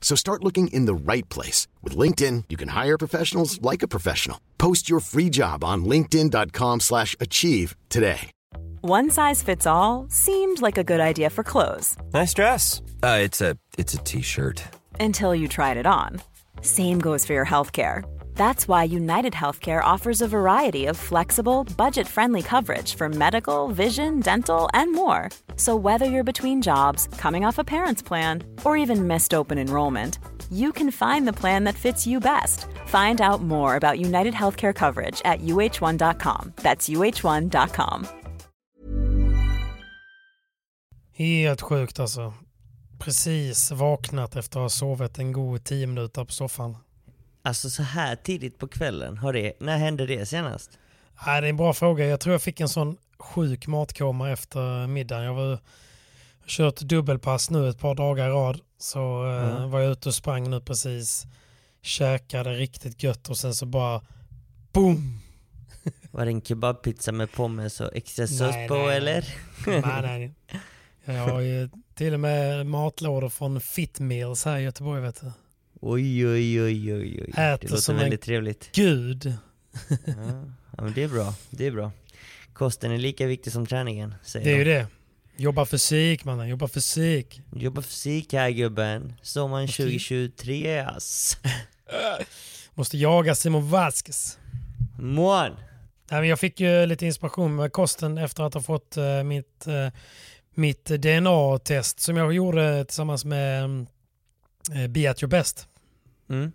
So start looking in the right place. With LinkedIn, you can hire professionals like a professional. Post your free job on linkedin.com slash achieve today. One size fits all seemed like a good idea for clothes Nice dress. Uh, it's a it's a t-shirt. until you tried it on. Same goes for your healthcare. That's why United Healthcare offers a variety of flexible, budget friendly coverage for medical, vision, dental, and more. So, whether you're between jobs, coming off a parent's plan, or even missed open enrollment, you can find the plan that fits you best. Find out more about United Healthcare coverage at uh1.com. That's uh1.com. Helt sjukt alltså. Precis vaknat efter att ha sovit en god tio minuter på soffan. Alltså så här tidigt på kvällen, har det, när hände det senast? Nej, det är en bra fråga. Jag tror jag fick en sån sjuk matkoma efter middagen. Jag var kört dubbelpass nu ett par dagar i rad. Så eh, Mm. var jag ute och sprang nu precis. Käkade riktigt gött och sen så bara boom! Var det en kebabpizza med pommes och extra sås på nej, nej. eller? nej, nej. Jag har ju till och med matlådor från Fit Meals här i Göteborg vet du. Oj oj oj oj oj. Äter Det låter som en- väldigt trevligt. Gud! Ja. ja men det är bra, det är bss Kosten är lika viktig som träningen, säger Det är ju de. det. Jobba fysik mannen, jobba fysik. Jobba fysik här gubben. Sommaren 2023 ass. Måste jaga Simon Vasquez. Mån! Nej, men jag fick ju lite inspiration med kosten efter att ha fått eh, mitt, eh, mitt DNA-test som jag gjorde tillsammans med eh, Be at your best. Mm.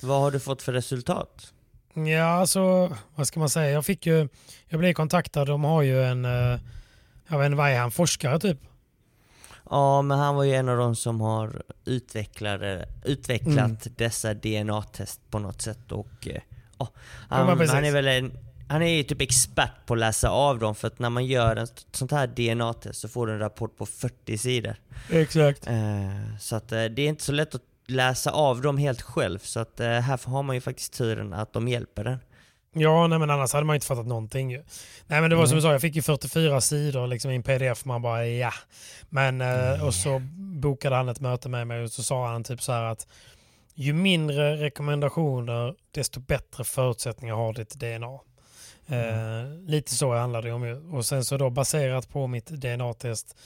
Vad har du fått för resultat? Ja, alltså vad ska man säga? Jag fick ju, jag blev kontaktad, de har ju en, eh, jag vet inte vad är han, forskare typ? Ja, men han var ju en av de som har utvecklade, utvecklat Mm. dessa DNA-test på något sätt och eh, ja, Ja, han, han är väl en, han är ju typ expert på att läsa av dem för att när man gör en sånt här DNA-test så får du en rapport på 40 sidor. Exakt. Eh, så att det är inte så lätt att läsa av dem helt själv så att eh, här har man ju faktiskt turen att de hjälper den. Ja, nej, men annars hade man inte fattat någonting. Nej men det var som Nej. du sa, jag fick ju 44 sidor liksom i en pdf. Man bara ja. Men, eh, och så bokade han ett möte med mig och så sa han typ så här att ju mindre rekommendationer desto bättre förutsättningar har ditt DNA. Eh, lite så handlar det om ju. Och sen så då baserat på mitt DNA-test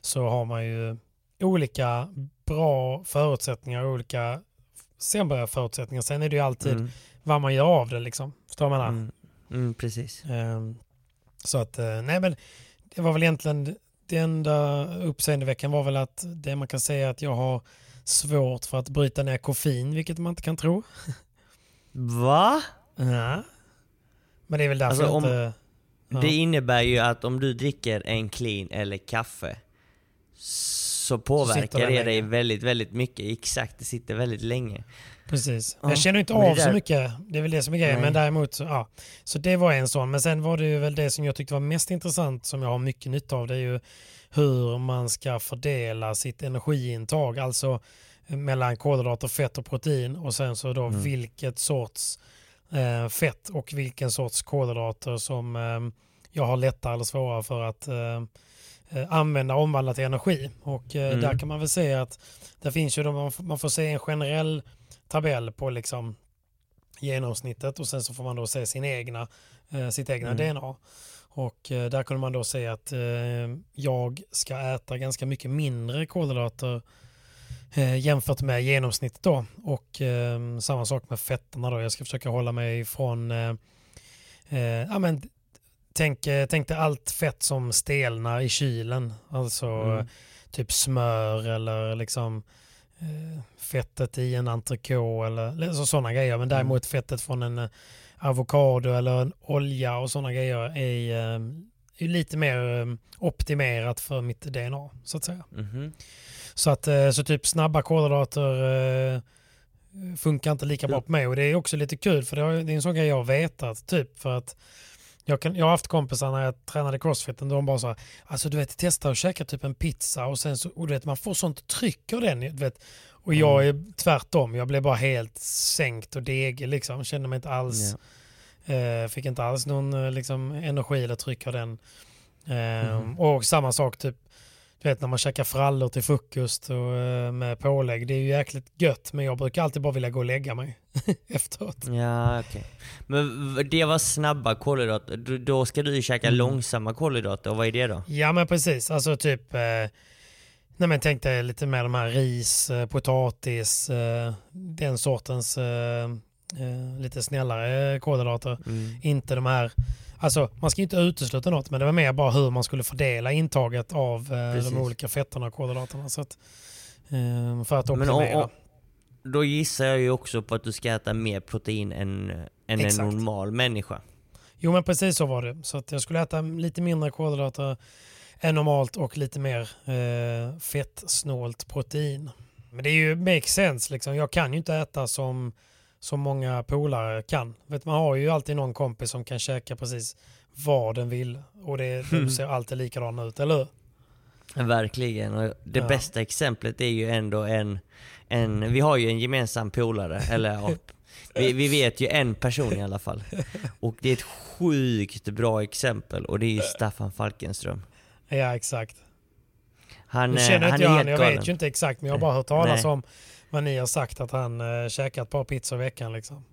så har man ju olika bra förutsättningar och olika sämre förutsättningar. Sen är det ju alltid Mm. vad man gör av det liksom. Förstår man? Mm. Mm, precis. Ehm, Så att, eh, nej men det var väl egentligen det enda uppseendeväckande var väl att det man kan säga att jag har svårt för att bryta ner koffein, vilket man inte kan tro. Va? Ja. Men det är väl därför Alltså, om- inte... Ja. Det innebär ju att om du dricker en clean eller kaffe så påverkar det dig väldigt, väldigt mycket. Exakt, det sitter väldigt länge. Precis. Ja, Jag känner inte av så mycket. Det är väl det som är grejen. Nej. Men däremot så, ja. Så det var en sån. Men sen var det ju väl det som jag tyckte var mest intressant som jag har mycket nytta av. Det är ju hur man ska fördela sitt energiintag. Alltså eh, mellan kolhydrater, fett och protein. Och sen så då Mm. vilket sorts eh, fett och vilken sorts kolhydrater som eh, jag har lättare eller svårare för att eh, använda och omvandla till energi. Och eh, Mm. där kan man väl säga att det finns ju då, man, får, se en generell tabell på liksom genomsnittet och sen så får man då se sin egna, eh, sitt egna Mm. DNA. Och eh, där kunde man då se att eh, jag ska äta ganska mycket mindre kolhydrater eh, jämfört med genomsnittet då. Och eh, samma sak med fetterna då. Jag ska försöka hålla mig ifrån eh, eh, ja, men tänk, eh, tänk dig allt fett som stelnar i kylen. Alltså Mm. typ smör eller liksom eh, fettet i en entrecote eller alltså sådana grejer. Men däremot fettet från en eh, avokado eller en olja och sådana grejer är, eh, är lite mer eh, optimerat för mitt DNA så att säga. Mhm. Så, att, så typ snabba kolhydrater funkar inte lika bra på mig och det är också lite kul för det är en sån grej jag har vetat typ för att jag, kan, jag har haft kompisar när jag tränade crossfit de bara så här, alltså du vet testa att käka typ en pizza och sen så, och du vet man får sånt tryck av den. Du vet, och jag är tvärtom, jag blev bara helt sänkt och degig liksom, kände mig inte alls, Ja. eh, fick inte alls någon eh, liksom, energi eller tryck av den. Eh, Mhm. Och samma sak typ, du vet när man käkar frallor till frukost och, eh, med pålägg, det är ju jäkligt gött men jag brukar alltid bara vilja gå och lägga mig efteråt. Ja, okej. Men v- det var snabba kolhydrater. Då- Då ska du ju käka Mm. långsamma kolhydrater, och vad är det då? Ja men precis, alltså typ eh, Nej men tänk dig lite mer de här ris, eh, potatis, eh, den sortens eh, lite snällare kolhydrater. Mm. Inte de här, alltså man ska inte utesluta något men det var mer bara hur man skulle fördela intaget av eh, de olika fetterna och kolhydraterna. Så att, eh, för att optimera. då gissar jag ju också på att du ska äta mer protein än, än en normal människa. Jo men precis så var det. Så att jag skulle äta lite mindre kolhydrater än normalt och lite mer eh, fettsnålt protein. Men det är ju makes sense liksom. Jag kan ju inte äta som, som många polare kan. Vet, man har ju alltid någon kompis som kan käka precis vad den vill och det, det ser alltid likadant ut, eller hur? Verkligen. Och det Ja. bästa exemplet är ju ändå en, en... Vi har ju en gemensam polare, eller ja, vi, vi vet ju en person i alla fall. Och det är ett sjukt bra exempel och det är ju Staffan Falkenström. Ja exakt. Han, Nu eh, känner han inte är jag helt han, jag galen. vet ju inte exakt men jag har bara hört talas Nej. om vad ni har sagt att han eh, käkar ett par pizzor i veckan liksom.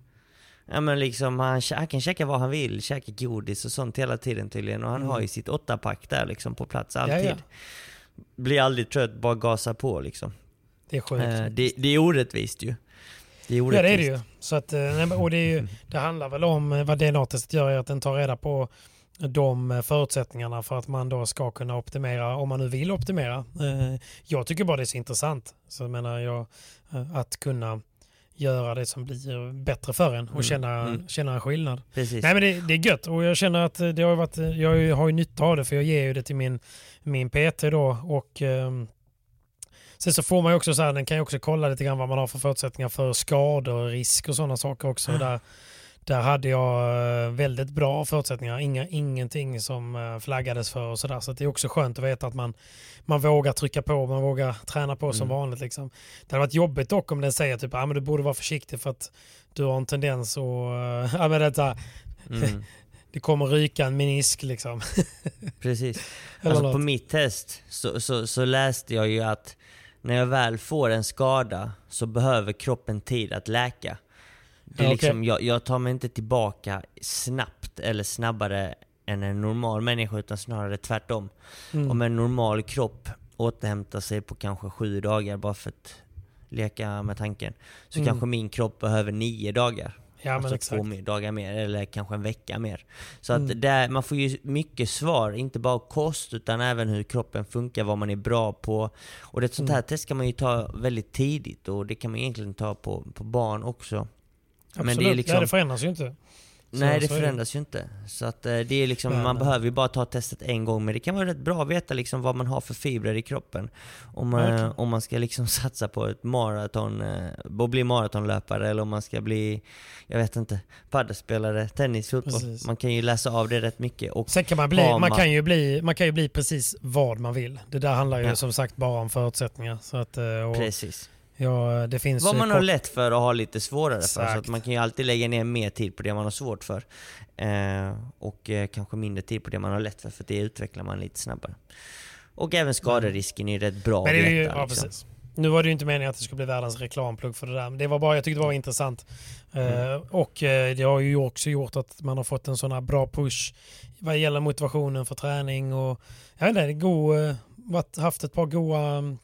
Ja men liksom han, han kan käka vad han vill, käka godis och sånt hela tiden tydligen och han har ju sitt åttapack där liksom på plats alltid. Mm. ja. Blir aldrig trött, bara gasa på liksom. Det är sjukt. Eh, det, det är orättvist ju. Det är Ja det är det ju. Så att, eh, och det, är ju, det handlar väl om eh, vad DNA-testet gör är att den tar reda på de eh, förutsättningarna för att man då ska kunna optimera om man nu vill optimera. Jag tycker bara det är så intressant. Så jag menar jag, att kunna göra det som blir bättre för en och Mm, känna, mm. känna en skillnad. Precis. Nej men det, det är gött och jag känner att det har varit, jag har ju nytta av det för jag ger ju det till min, min PT då och ehm, sen så får man ju också så här, den kan ju också kolla lite grann vad man har för förutsättningar för skador, risk och sådana saker också. Där, där hade jag eh, väldigt bra förutsättningar, Inga, ingenting som eh, flaggades för och sådär. Så det är också skönt att veta att man, man vågar trycka på, man vågar träna på som Mm. vanligt. Liksom. Det hade varit jobbigt dock om den säger typ, ah, men du borde vara försiktig för att du har en tendens att, eh, ja, men det, är så här, Mm, det kommer ryka en menisk liksom. precis. Alltså något. på mitt test så, så, så läste jag ju att när jag väl får en skada så behöver kroppen tid att läka. Det är okej. liksom, jag, jag tar mig inte tillbaka snabbt eller snabbare än en normal människa utan snarare tvärtom. Mm. Om en normal kropp återhämtar sig på kanske sju dagar bara för att leka med tanken. Så Mm. kanske min kropp behöver nio dagar. Ja alltså två dagar mer eller kanske en vecka mer. Så att Mm. där, man får ju mycket svar, inte bara kost utan även hur kroppen funkar, vad man är bra på. Och det sånt här Mm. test kan man ju ta väldigt tidigt och det kan man egentligen ta på, på barn också. Absolut. Men det är liksom, ja, det förändras ju inte. Så- nej det förändras ju inte. Så att eh, det är liksom, man eh, behöver ju bara ta testet en gång men det kan vara rätt bra att veta liksom vad man har för fibrer i kroppen. Om man, Verkligen. om man ska liksom satsa på ett maraton, eh, att bli maratonlöpare eller om man ska bli, jag vet inte, paddelspelare, tennis, fotboll. Precis. Man kan ju läsa av det rätt mycket. Och Sen kan man bli, man, man- kan ju bli, man kan ju bli precis vad man vill. Det där handlar ju Ja. som sagt bara om förutsättningar. Så att, eh, och, precis. Ja, det finns Vad man har lätt för och har lite svårare för. Så Exakt. att man kan ju alltid lägga ner mer tid på det man har svårt för. Eh, och eh, kanske mindre tid på det man har lätt för, för det utvecklar man lite snabbare. Och även skaderisken är rätt bra Men det är ju, veta. ja, liksom. precis. Nu var det ju inte meningen att det skulle bli världens reklamplugg för det där. Men det var bara, jag tyckte det var intressant. Mm. Eh, och eh, det har ju också gjort att man har fått en sån här bra push vad gäller motivationen för träning. Och, jag vet inte, det är god, eh, varit, haft ett par goa mm,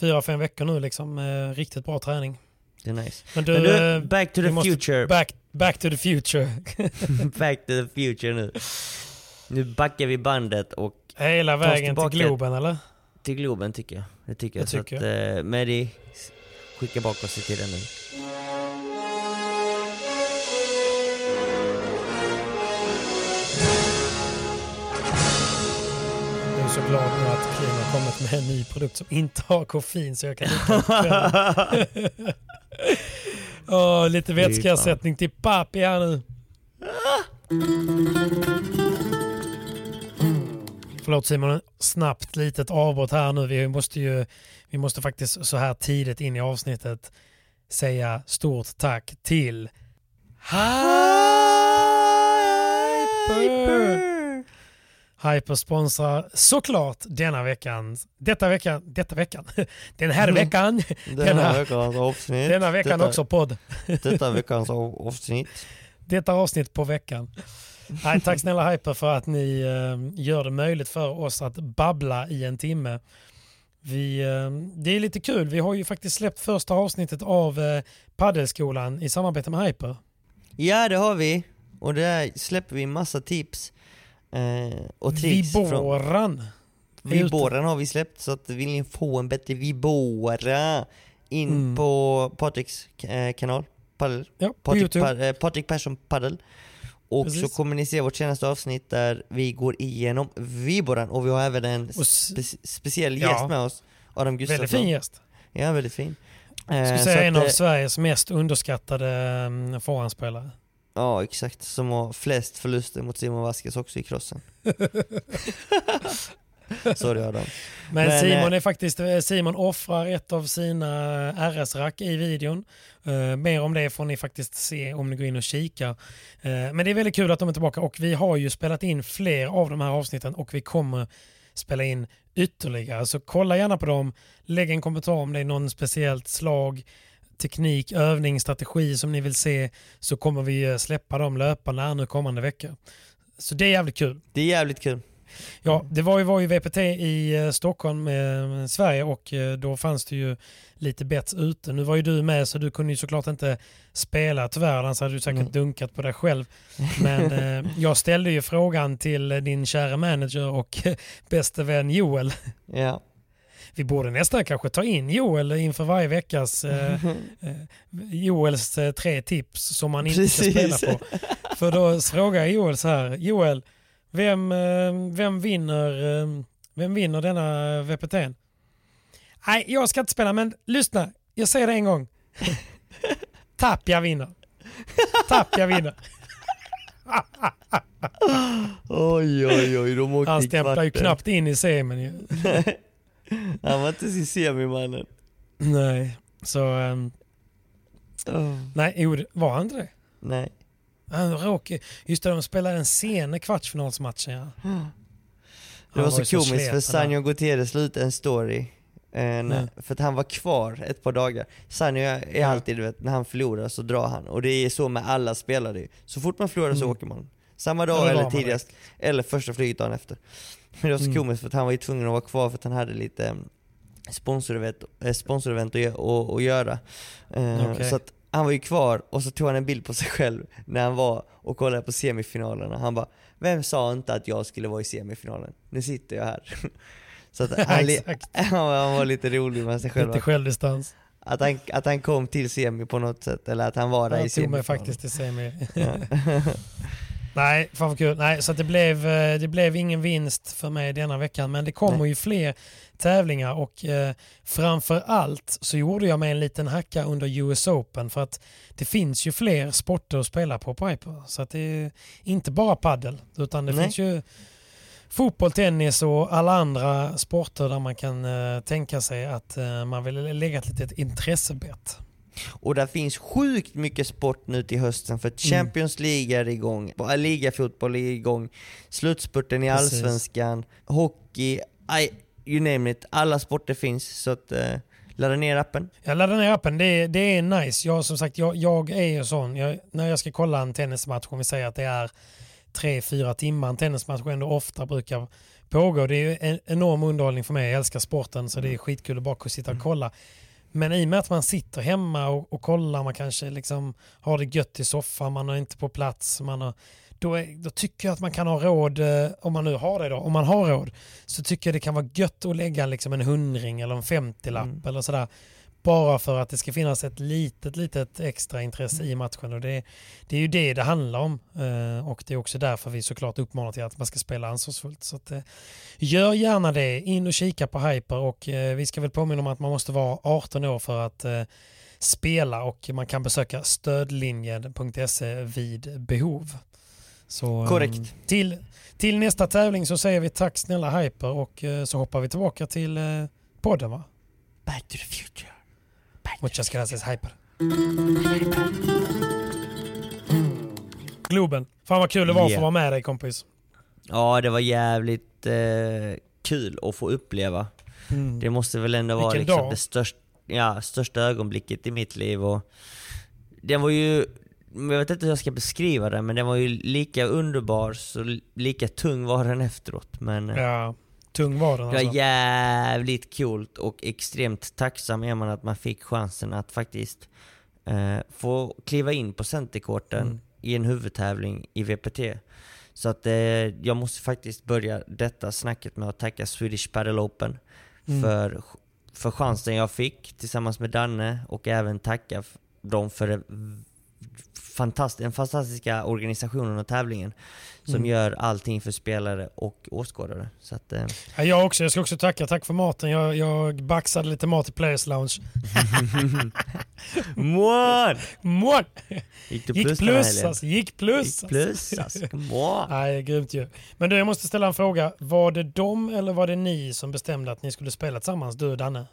fyra, fem veckor nu liksom. Eh, riktigt bra träning. Det är nice. Men du, Men du, back to the future. Back, back to the future. back to the future nu. Nu backar vi bandet och Hela vägen till. Globen eller? till Globen tycker jag. Det tycker jag. Så tycker att, eh, Mehdi, s- skicka bak oss till den nu. Så glad nu att Clean har kommit med en ny produkt som inte har koffein så jag kan dricka. Åh, lite vätskeersättning till papi här nu. Förlåt Simon, snabbt litet avbrott här nu. Vi måste ju vi måste faktiskt så här tidigt in i avsnittet säga stort tack till Hyper! Hyper sponsrar såklart denna veckan, detta veckan, detta veckan, den här veckan, denna, veckans avsnitt. denna veckan detta, också podd. Detta veckans av- avsnitt. Detta avsnitt på veckan. Nej, tack snälla Hyper för att ni eh, gör det möjligt för oss att babbla i en timme. Vi, eh, det är lite kul, vi har ju faktiskt släppt första avsnittet av eh, Paddelskolan i samarbete med Hyper. Ja det har vi. Och där släpper vi massa tips. Eh, och tricks. från- Viboran. Viboran har vi släppt så att vill ni få en bättre Vibora in Mm. på Patriks eh, kanal, Paddel. Ja, Patrik. Pa- eh, Patrik Persson Paddel. Och Precis. så kommer ni se vårt senaste avsnitt där vi går igenom Viboran och vi har även en spe- speciell Ja. gäst med oss, Adam Gustafsson. Väldigt fin gäst. Ja, väldigt fin. Eh, Jag skulle så säga att, en av eh, Sveriges mest underskattade um, forehandspelare. Ja, exakt. Som har flest förluster mot Simon Vasquez också i crossen. Sorry Adam. Men, Men, Simon eh, är faktiskt, eh, Simon offrar ett av sina RS-rack i videon. Eh, mer om det får ni faktiskt se om ni går in och kikar. Eh, men det är väldigt kul att de är tillbaka och vi har ju spelat in fler av de här avsnitten och vi kommer spela in ytterligare. Så kolla gärna på dem, lägg en kommentar om det är någon speciellt slag, teknik, övning, strategi som ni vill se så kommer vi eh, släppa dem löpande här nu kommande veckor. Så det är jävligt kul. Det är jävligt kul. Ja, det var ju, var ju VPT i eh, Stockholm, eh, Sverige och eh, då fanns det ju lite bets ute. Nu var ju du med så du kunde ju såklart inte spela tyvärr, annars hade du säkert Mm. dunkat på dig själv. Men eh, jag ställde ju frågan till din kära manager och bäste vän Joel. Ja. Vi borde nästan kanske ta in Joel inför varje veckas eh, eh, Joels eh, tre tips som man inte ska spela på. För då frågar jag Joel så här, Joel, vem, eh, vem, vinner, vem vinner denna VPT? Nej, jag ska inte spela, men lyssna, jag säger det en gång. Tapia vinner. Tapia vinner. Oj oj oj, de åkte Han stämplar ju knappt in i semin ju. Han var inte sin semimannen. Nej, så... ehm, Oh, nej, jo, var han inte det? nej. Han råkade, just det, de spelade en sen kvartsfinalsmatchen ja. Det var Han så komiskt för sleten där. Sanjo Gutierrez la ut en story eh, när, Mm. För att han var kvar ett par dagar. Sanjo är, alltid, du vet, när han förlorar så drar han. Och det är så med alla spelare. Så fort man förlorar så Mm. åker man. Samma dag eller tidigast. Eller första flyget dagen efter. Men det var så Mm. komiskt för att han var ju tvungen att vara kvar för att han hade lite eh, sponsorevent, eh, sponsorevent att, gö- att, att göra. Eh, Okej. Så att han var ju kvar och så tog han en bild på sig själv när han var och kollade på semifinalerna. Han bara Vem sa inte att jag skulle vara i semifinalen? Nu sitter jag här. Så att han, han, var, lite rolig med sig själv. Lite självdistans. Att han, att han kom till semi på något sätt, eller att han var där i Jag tog mig semifinalen. faktiskt till semi. Nej, fan vad kul. Nej, så det, blev, eh, det blev ingen vinst för mig denna veckan. Men det kommer Nej. ju fler tävlingar och eh, framför allt så gjorde jag mig en liten hacka under US Open för att det finns ju fler sporter att spela på Hyper. Så att det är inte bara paddel utan det Nej. finns ju fotboll, tennis och alla andra sporter där man kan eh, tänka sig att eh, man vill lägga ett litet intressebett. Och där finns sjukt mycket sport nu till hösten för Mm. Champions League är igång, äh, ligafotboll är igång, slutspurten i Precis. Allsvenskan, hockey, I, you name it. Alla sporter finns så att eh, ladda ner appen. Jag laddar ner appen, det är, det är nice. Jag, som sagt, jag, jag är ju sån, jag, när jag ska kolla en tennismatch, om vi säger att det är tre, fyra timmar, en tennismatch ändå ofta brukar pågå. Det är en enorm underhållning för mig, jag älskar sporten så det är skitkul att bara kunna sitta och kolla. Men i och med att man sitter hemma och, och kollar, man kanske liksom har det gött i soffan, man är inte på plats, man har, då, är, då tycker jag att man kan ha råd, eh, om man nu har det då, om man har råd, så tycker jag det kan vara gött att lägga liksom en hundring eller en 50-lapp Mm. eller sådär. Bara för att det ska finnas ett litet, litet extra intresse i matchen. Och det, det är ju det det handlar om. Eh, och det är också därför vi såklart uppmanar till att man ska spela ansvarsfullt. Så att, eh, gör gärna det. In och kika på Hyper och eh, vi ska väl påminna om att man måste vara 18 år för att eh, spela och man kan besöka stödlinjen.se vid behov. Så, eh, Korrekt. Till, till nästa tävling så säger vi tack snälla Hyper och eh, så hoppar vi tillbaka till podden va? Back to the future. Muchas gracias Hyper. Globen. Fan vad kul det var att få vara med dig kompis. Ja, det var jävligt eh, kul att få uppleva. Mm. Det måste väl ändå vara Vilken liksom dag. det största, ja, största ögonblicket i mitt liv. Och den var ju, jag vet inte hur jag ska beskriva den, men den var ju lika underbar, så lika tung var den efteråt. Men eh, Ja, tung var den det var alltså. jävligt coolt och extremt tacksam är man att man fick chansen att faktiskt eh, få kliva in på centerkorten Mm. i en huvudtävling i VPT. Så att eh, jag måste faktiskt börja detta snacket med att tacka Swedish Padel Open Mm. för, för chansen jag fick tillsammans med Danne och även tacka dem för det fantast den fantastiska organisationen och tävlingen som Mm. gör allting för spelare och åskådare. Så att, eh, Ja, jag också. Jag ska också tacka. Tack för maten. Jag, jag baxade lite mat i Players Lounge. Mån! Mål! Gick du Gick plus här plus alltså. Gick plus. Gick plus alltså. Mån! Nej, grymt ju. Men du, jag måste ställa en fråga. Var det de eller var det ni som bestämde att ni skulle spela tillsammans, du och Danne?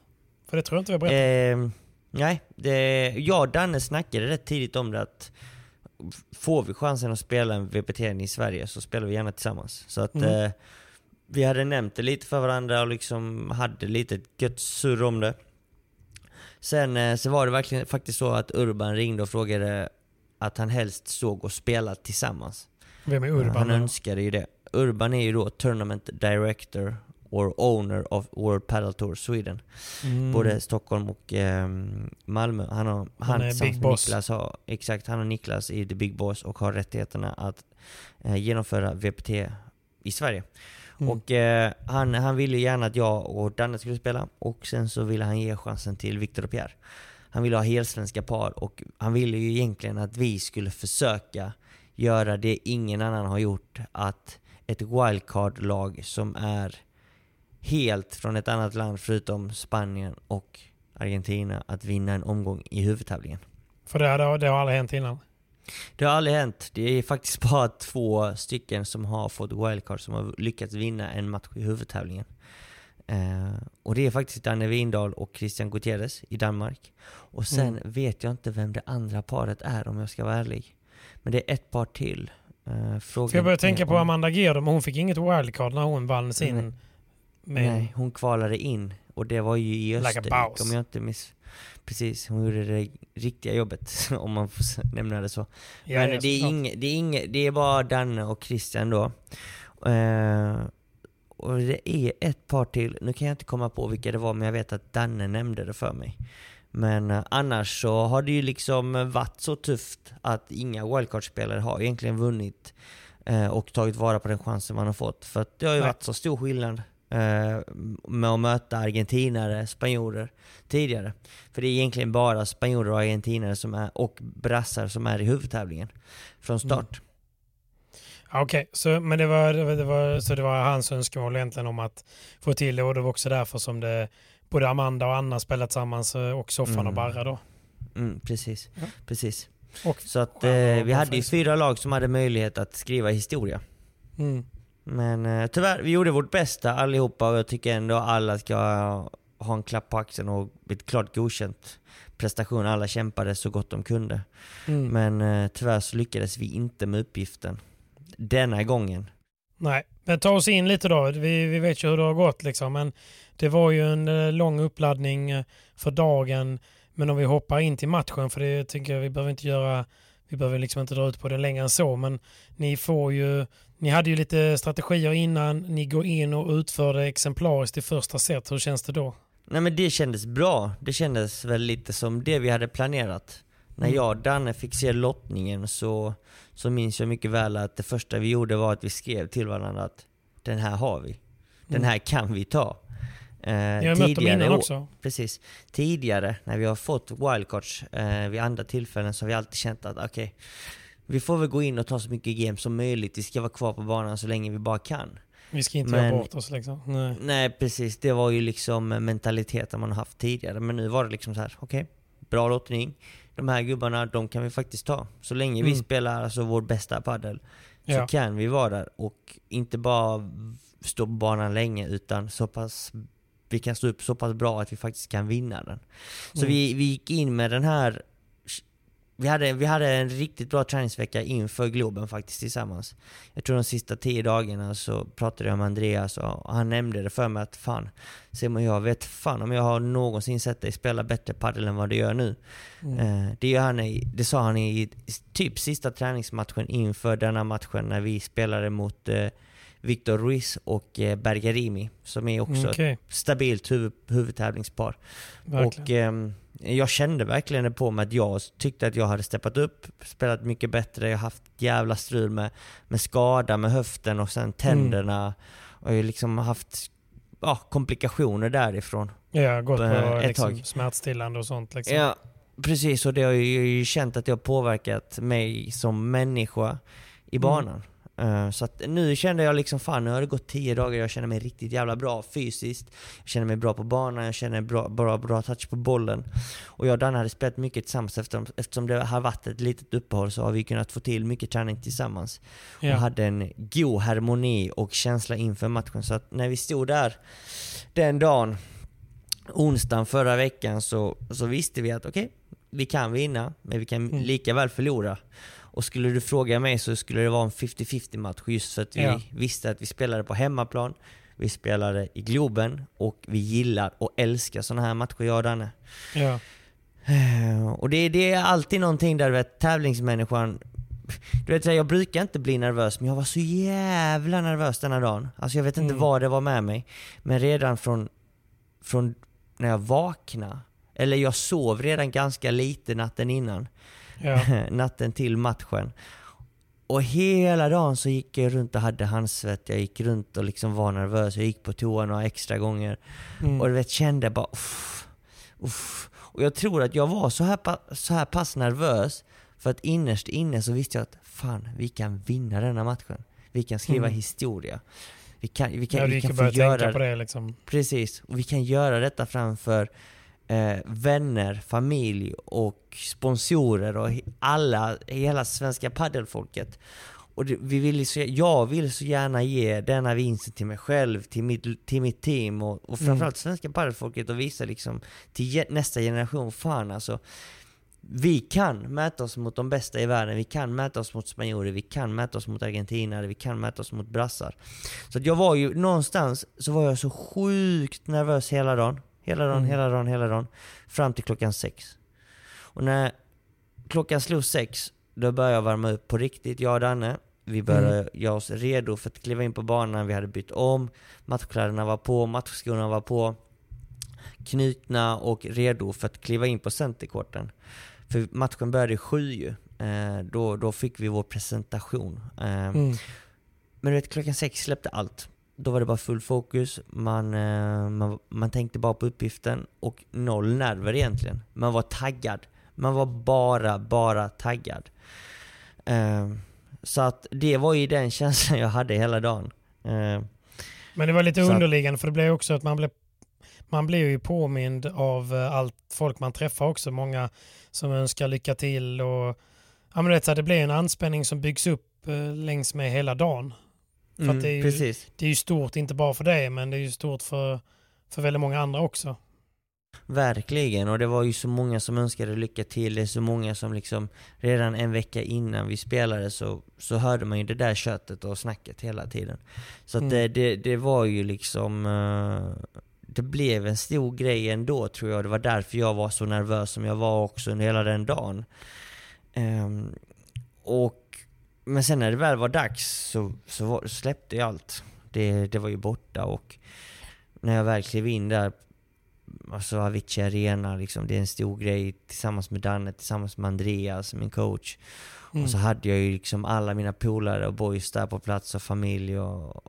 För det tror jag inte vi har berättat. Eh, nej, det, jag och Danne snackade rätt tidigt om det att får vi chansen att spela en VPT i Sverige så spelar vi gärna tillsammans. Så att Mm. eh, vi hade nämnt det lite för varandra och liksom hade lite gött surr om det. Sen eh, så var det verkligen faktiskt så att Urban ringde och frågade att han helst såg och spela tillsammans. Vem är Urban? Han önskade ju det. Urban är ju då Tournament Director or Owner of World Padel Tour Sweden. Mm. Både Stockholm och ehm, Malmö. Han, har, han, är tillsammans med. Niklas har, exakt, han och Niklas är The Big Boss och har rättigheterna att eh, genomföra VPT i Sverige. Mm. Och eh, han, han ville gärna att jag och Danne skulle spela och sen så ville han ge chansen till Victor och Pierre. Han ville ha helsvenska par och han ville ju egentligen att vi skulle försöka göra det ingen annan har gjort. Att ett wildcard-lag som är helt från ett annat land förutom Spanien och Argentina att vinna en omgång i huvudtävlingen. För det, har- det har aldrig hänt innan. Det har aldrig hänt. Det är faktiskt bara två stycken som har fått wildcard som har lyckats vinna en match i huvudtävlingen. Eh, och det är faktiskt Danne Windahl och Christian Gutierrez i Danmark. Och sen Mm. vet jag inte vem det andra paret är om jag ska vara ärlig. Men det är ett par till. Eh, frågan jag börjar tänka på om- Amanda Gerdo, men hon fick inget wildcard när hon vann sin... Nej. Med, Nej, hon kvalade in och det var ju i Österrike om jag inte miss... Precis, hon gjorde det riktiga jobbet om man får nämna det så. Ja, Men ja, det, är inge, det, är inge, det är bara Danne och Christian då. Eh, och det är ett par till, nu kan jag inte komma på vilka det var men jag vet att Danne nämnde det för mig. Men eh, annars så har det ju liksom varit så tufft att inga wildcard-spelare har egentligen vunnit eh, och tagit vara på den chansen man har fått. För det har ju varit så stor skillnad med att möta argentinare, spanjorer tidigare. För det är egentligen bara spanjorer och argentinare som är, och brassar som är i huvudtävlingen från start. Ja, Okej, så, men det var, det, var, så det var hans önskemål egentligen om att få till det och det var också därför som det både Amanda och Anna spelat tillsammans eh, och Soffan Mm. och Barra då. Mm, precis, Ja. precis. Och, Så att eh, och vi hade ju fyra lag som hade möjlighet att skriva historia. mm. Men eh, tyvärr, vi gjorde vårt bästa allihopa och jag tycker ändå alla ska ha en klapp på axeln och ett klart godkänt prestation. Alla kämpade så gott de kunde. Mm. Men eh, tyvärr så lyckades vi inte med uppgiften. Denna gången. Nej, men ta oss in lite då. Vi, vi vet ju hur det har gått liksom. Men det var ju en eh, lång uppladdning eh, för dagen. Men om vi hoppar in till matchen, för det tycker jag vi behöver inte göra, vi behöver liksom inte dra ut på det längre än så. Men ni får ju, ni hade ju lite strategier innan. Ni går in och utför det exemplariskt i första set. Hur känns det då? Nej men det kändes bra. Det kändes väl lite som det vi hade planerat. När jag och Danne fick se lottningen så, så minns jag mycket väl att det första vi gjorde var att vi skrev till varandra att den här har vi. Den här kan vi ta. Eh, Jag har mött dem innan år- också. Precis. Tidigare när vi har fått wildcards eh, vid andra tillfällen så har vi alltid känt att okej, vi får väl gå in och ta så mycket games som möjligt. Vi ska vara kvar på banan så länge vi bara kan. Vi ska inte Men- göra bort oss liksom. Nej. Nej precis, det var ju liksom mentaliteten man har haft tidigare. Men nu var det liksom så här: okej, bra lottning. De här gubbarna, de kan vi faktiskt ta. Så länge vi Mm. spelar alltså vår bästa padel så Ja. kan vi vara där och inte bara stå på banan länge utan så pass vi kan stå upp så pass bra att vi faktiskt kan vinna den. Så Mm. vi, vi gick in med den här vi hade, vi hade en riktigt bra träningsvecka inför Globen faktiskt tillsammans. Jag tror de sista tio dagarna så pratade jag med Andreas och han nämnde det för mig att fan Simon jag vet fan om jag har någonsin sett dig spela bättre padel än vad du gör nu. Mm. Eh, det, gör han i, det sa han i typ sista träningsmatchen inför denna matchen när vi spelade mot eh, Victor Ruiz och eh, Bergarimi som är också Mm, ett stabilt huvud, huvudtävlingspar. verkligen. Och ehm, jag kände verkligen det på mig att jag tyckte att jag hade steppat upp, spelat mycket bättre, jag har haft jävla strul med, med skada med höften och sen tänderna. Och jag har liksom haft ja, komplikationer därifrån. ja, gått på eh, ett liksom, tag. smärtstillande och sånt. Liksom. Ja, precis. Och det har ju, jag har ju känt att det har påverkat mig som människa i banan. Eh, Så att nu kände jag liksom, fan nu har det gått 10 dagar, jag känner mig riktigt jävla bra fysiskt. Jag känner mig bra på banan, jag känner bra, bra, bra touch på bollen. Och jag och Danne hade spelat mycket tillsammans eftersom, eftersom det har varit ett litet uppehåll så har vi kunnat få till mycket träning tillsammans. Ja. Och hade en god harmoni och känsla inför matchen. Så att när vi stod där den dagen, onsdagen förra veckan, så, så visste vi att okej, vi kan vinna, men vi kan Mm. lika väl förlora. Och skulle du fråga mig så skulle det vara en 50-50 match just för att vi Ja. visste att vi spelade på hemmaplan, vi spelade i Globen och vi gillar och älskar sådana här matcher jag och Danne. Ja. Eh, Och det, det är alltid någonting där vet, tävlingsmänniskan du vet, jag brukar inte bli nervös, men jag var så jävla nervös denna dagen. Alltså jag vet inte Mm. vad det var med mig. Men redan från, från när jag vaknade, eller jag sov redan ganska lite natten innan, Ja. natten till matchen. Och hela dagen så gick jag runt och hade handsvett, jag gick runt och liksom var nervös, jag gick på toa några extra gånger. Mm. Och du vet, kände bara uff, uff. Och jag tror att jag var så här, så här pass nervös för att innerst inne så visste jag att fan, vi kan vinna denna matchen. Vi kan skriva Mm. historia. Vi kan, vi kan, ja, vi kan få göra tänka på det liksom. Precis, och vi kan göra detta framför eh, vänner, familj och sponsorer och alla, hela svenska paddelfolket. Och det, vi vill så, jag vill så gärna ge denna vinsten till mig själv, till mitt, till mitt team och, och framförallt svenska paddelfolket och visa liksom till nästa generation, fan alltså. Vi kan mäta oss mot de bästa i världen, vi kan mäta oss mot spanjorer, vi kan mäta oss mot argentinare, vi kan mäta oss mot brassar. Så att jag var ju någonstans, så var jag så sjukt nervös hela dagen. Hela dagen, Mm. hela dagen, hela dagen. Fram till klockan sex. Och när klockan slog sex, då började jag värma upp på riktigt, jag och Danne. Vi började Mm. göra oss redo för att kliva in på banan, vi hade bytt om, matchkläderna var på, matchskorna var på. Knutna och redo för att kliva in på centerkorten. För matchen började sju ju. Eh, då, då fick vi vår presentation. Eh, Mm. men du vet, klockan sex släppte allt. Då var det bara full fokus, man, eh, man, man tänkte bara på uppgiften och noll nerver egentligen. Man var taggad. Man var bara, bara taggad. Eh, så att det var ju den känslan jag hade hela dagen. Eh, Men det var lite Så underliggande för det blev också att man blev, man blir ju påmind av allt folk man träffar också. Många som önskar lycka till och ja, men så här, det blir en anspänning som byggs upp längs med hela dagen. För att det är ju- Precis. Det är ju stort, inte bara för dig, men det är ju stort för, för väldigt många andra också. Verkligen, och det var ju så många som önskade lycka till. Det är så många som liksom redan en vecka innan vi spelade så, så hörde man ju det där köttet och snacket hela tiden. Så Mm. det, det, det var ju liksom... eh, det blev en stor grej ändå tror jag. Det var därför jag var så nervös som jag var också under hela den dagen. Ehm, och, men sen när det väl var dags så, så, var, släppte jag allt. Det, det var ju borta och när jag väl klev in där alltså Avicii Arena, liksom, det är en stor grej tillsammans med Danne, tillsammans med Andreas, min coach. Mm. Och så hade jag ju liksom alla mina polare och boys där på plats och familj och...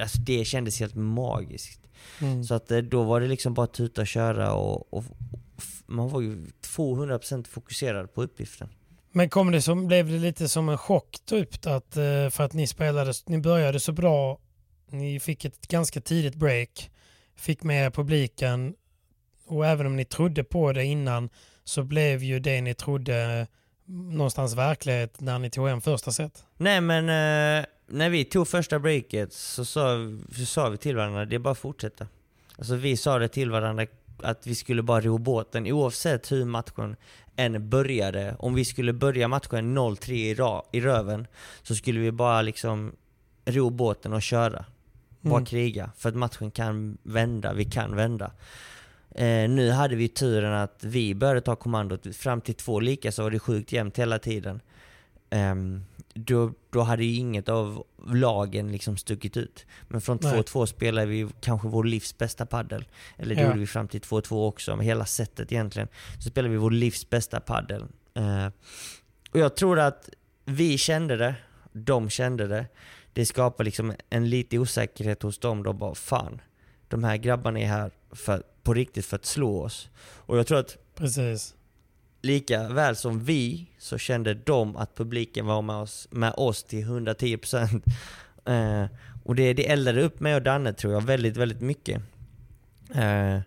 Alltså det kändes helt magiskt. Mm. Så att eh, då var det liksom bara tuta och köra och, och f- man var ju 200% fokuserad på uppgiften. Men kom det som, blev det lite som en chock typ att, eh, för att ni spelade, ni började så bra, ni fick ett ganska tidigt break, fick med publiken och även om ni trodde på det innan så blev ju det ni trodde mm, någonstans verklighet när ni tog hem första set. Nej men eh, när vi tog första breaket så sa, så sa vi till varandra, det är bara att fortsätta. Alltså vi sa det till varandra att vi skulle bara ro båten oavsett hur matchen än började. Om vi skulle börja matchen 0-3 i, i röven så skulle vi bara liksom ro båten och köra. Bara Mm. kriga. För att matchen kan vända, vi kan vända. Eh, nu hade vi turen att vi började ta kommandot. Fram till två lika så var det sjukt jämnt hela tiden. Ehm, då, då hade ju inget av lagen liksom stuckit ut. Men från Nej. 2-2 spelade vi kanske vår livs bästa paddel. Eller det Ja. gjorde vi fram till 2-2 också, med hela setet egentligen. Så spelade vi vår livs bästa paddel. Eh, och jag tror att vi kände det, de kände det. Det skapar liksom en lite osäkerhet hos dem. De bara fan, de här grabbarna är här för, på riktigt för att slå oss. Och jag tror att Precis. Lika väl som vi så kände de att publiken var med oss, med oss till 110%. Eh, och det, det eldade upp mig och Danne tror jag väldigt, väldigt mycket. Eh,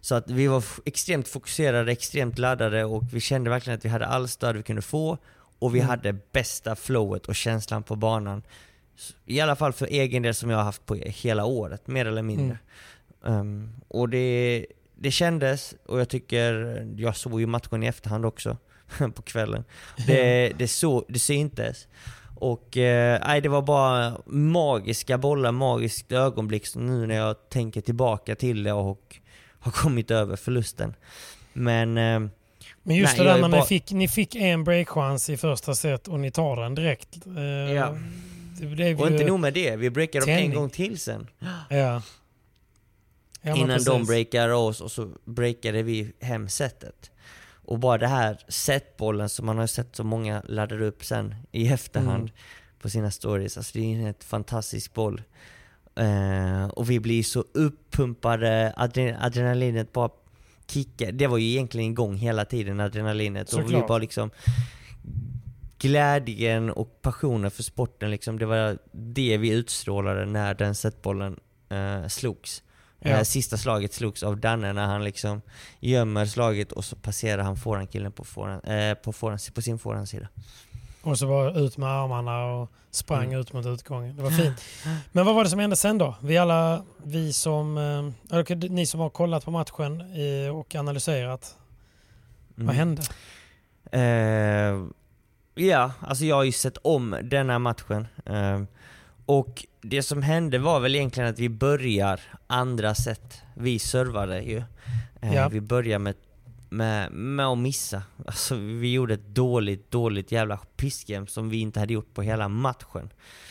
så att vi var extremt fokuserade, extremt laddade och vi kände verkligen att vi hade all stöd vi kunde få och vi Mm. hade bästa flowet och känslan på banan. I alla fall för egen del som jag har haft på hela året, mer eller mindre. Um, och det, det kändes, och jag tycker, jag såg ju matchen i efterhand också på kvällen. Det, det, så, det syntes. Och eh, det var bara magiska bollar, magiskt ögonblick nu när jag tänker tillbaka till det och har kommit över förlusten. Men eh, Men just Nej, det där är när ni, bara- fick, ni fick en breakchans i första set och ni tar den direkt. Eh, Ja. Och ju... inte nog med det, vi breakade dem en gång till sen. Ja. Ja innan de precis. breakade oss och så breakade vi hem setet. Och bara det här setbollen som man har sett så många laddar upp sen i efterhand Mm. på sina stories. Alltså det är en fantastisk boll. Eh, och vi blir så uppumpade, adren adrenalinet bara kickar. Det var ju egentligen igång hela tiden, adrenalinet. Och vi Såklart. bara liksom glädjen och passionen för sporten liksom, det var det vi utstrålade när den setbollen eh, slogs. Ja. Eh, sista slaget slogs av Danne när han liksom gömmer slaget och så passerar han forehandkillen på, forehand, eh, på, forehand, på sin forehandsida. Och så var ut med armarna och sprang Mm. ut mot utgången. Det var fint. Men vad var det som hände sen då? Vi alla, vi som, eh, ni som har kollat på matchen och analyserat. Mm. Vad hände? Eh, ja, alltså jag har ju sett om denna matchen. Eh, och det som hände var väl egentligen att vi börjar andra set. Vi servade ju. Eh, Ja. Vi börjar med, med, med att missa. Alltså vi gjorde ett dåligt, dåligt jävla pissgame som vi inte hade gjort på hela matchen.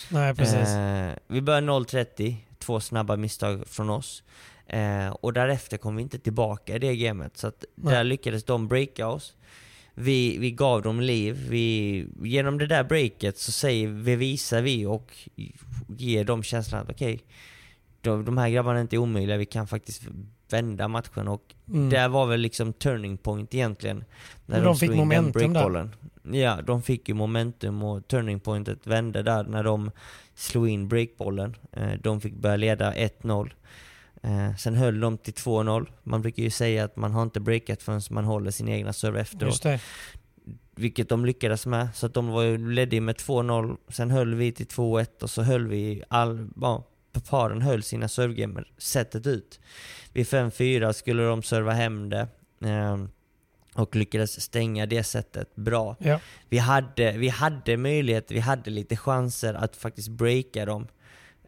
Nej, precis. Eh, vi började 0.30, två snabba misstag från oss. Eh, och därefter kom vi inte tillbaka i det gamet. Så att Nej. där lyckades de breaka oss. Vi, vi gav dem liv. Vi, genom det där breaket så säger, vi visar vi och ger dem känslan att okej, de, de här grabbarna är inte omöjliga, vi kan faktiskt vända matchen. Och Mm. det var väl liksom turning point egentligen. Men de fick in den momentum där. breakbollen. Ja, de fick ju momentum och turning pointet vände där när de slog in breakbollen. Eh, De fick börja leda 1-0. Eh, Sen höll de till 2-0. Man brukar ju säga att man har inte breakat förrän man håller sin egna serve efteråt. Vilket de lyckades med. Så att de var ju ledde med 2-0. Sen höll vi till 2-1 och så höll vi all... Ja, paren höll sina servegamer sättet ut. Vid 5-4 skulle de serva hem det. eh, Och lyckades stänga det sättet bra. Ja. Vi hade, vi hade möjlighet, vi hade lite chanser att faktiskt breaka dem.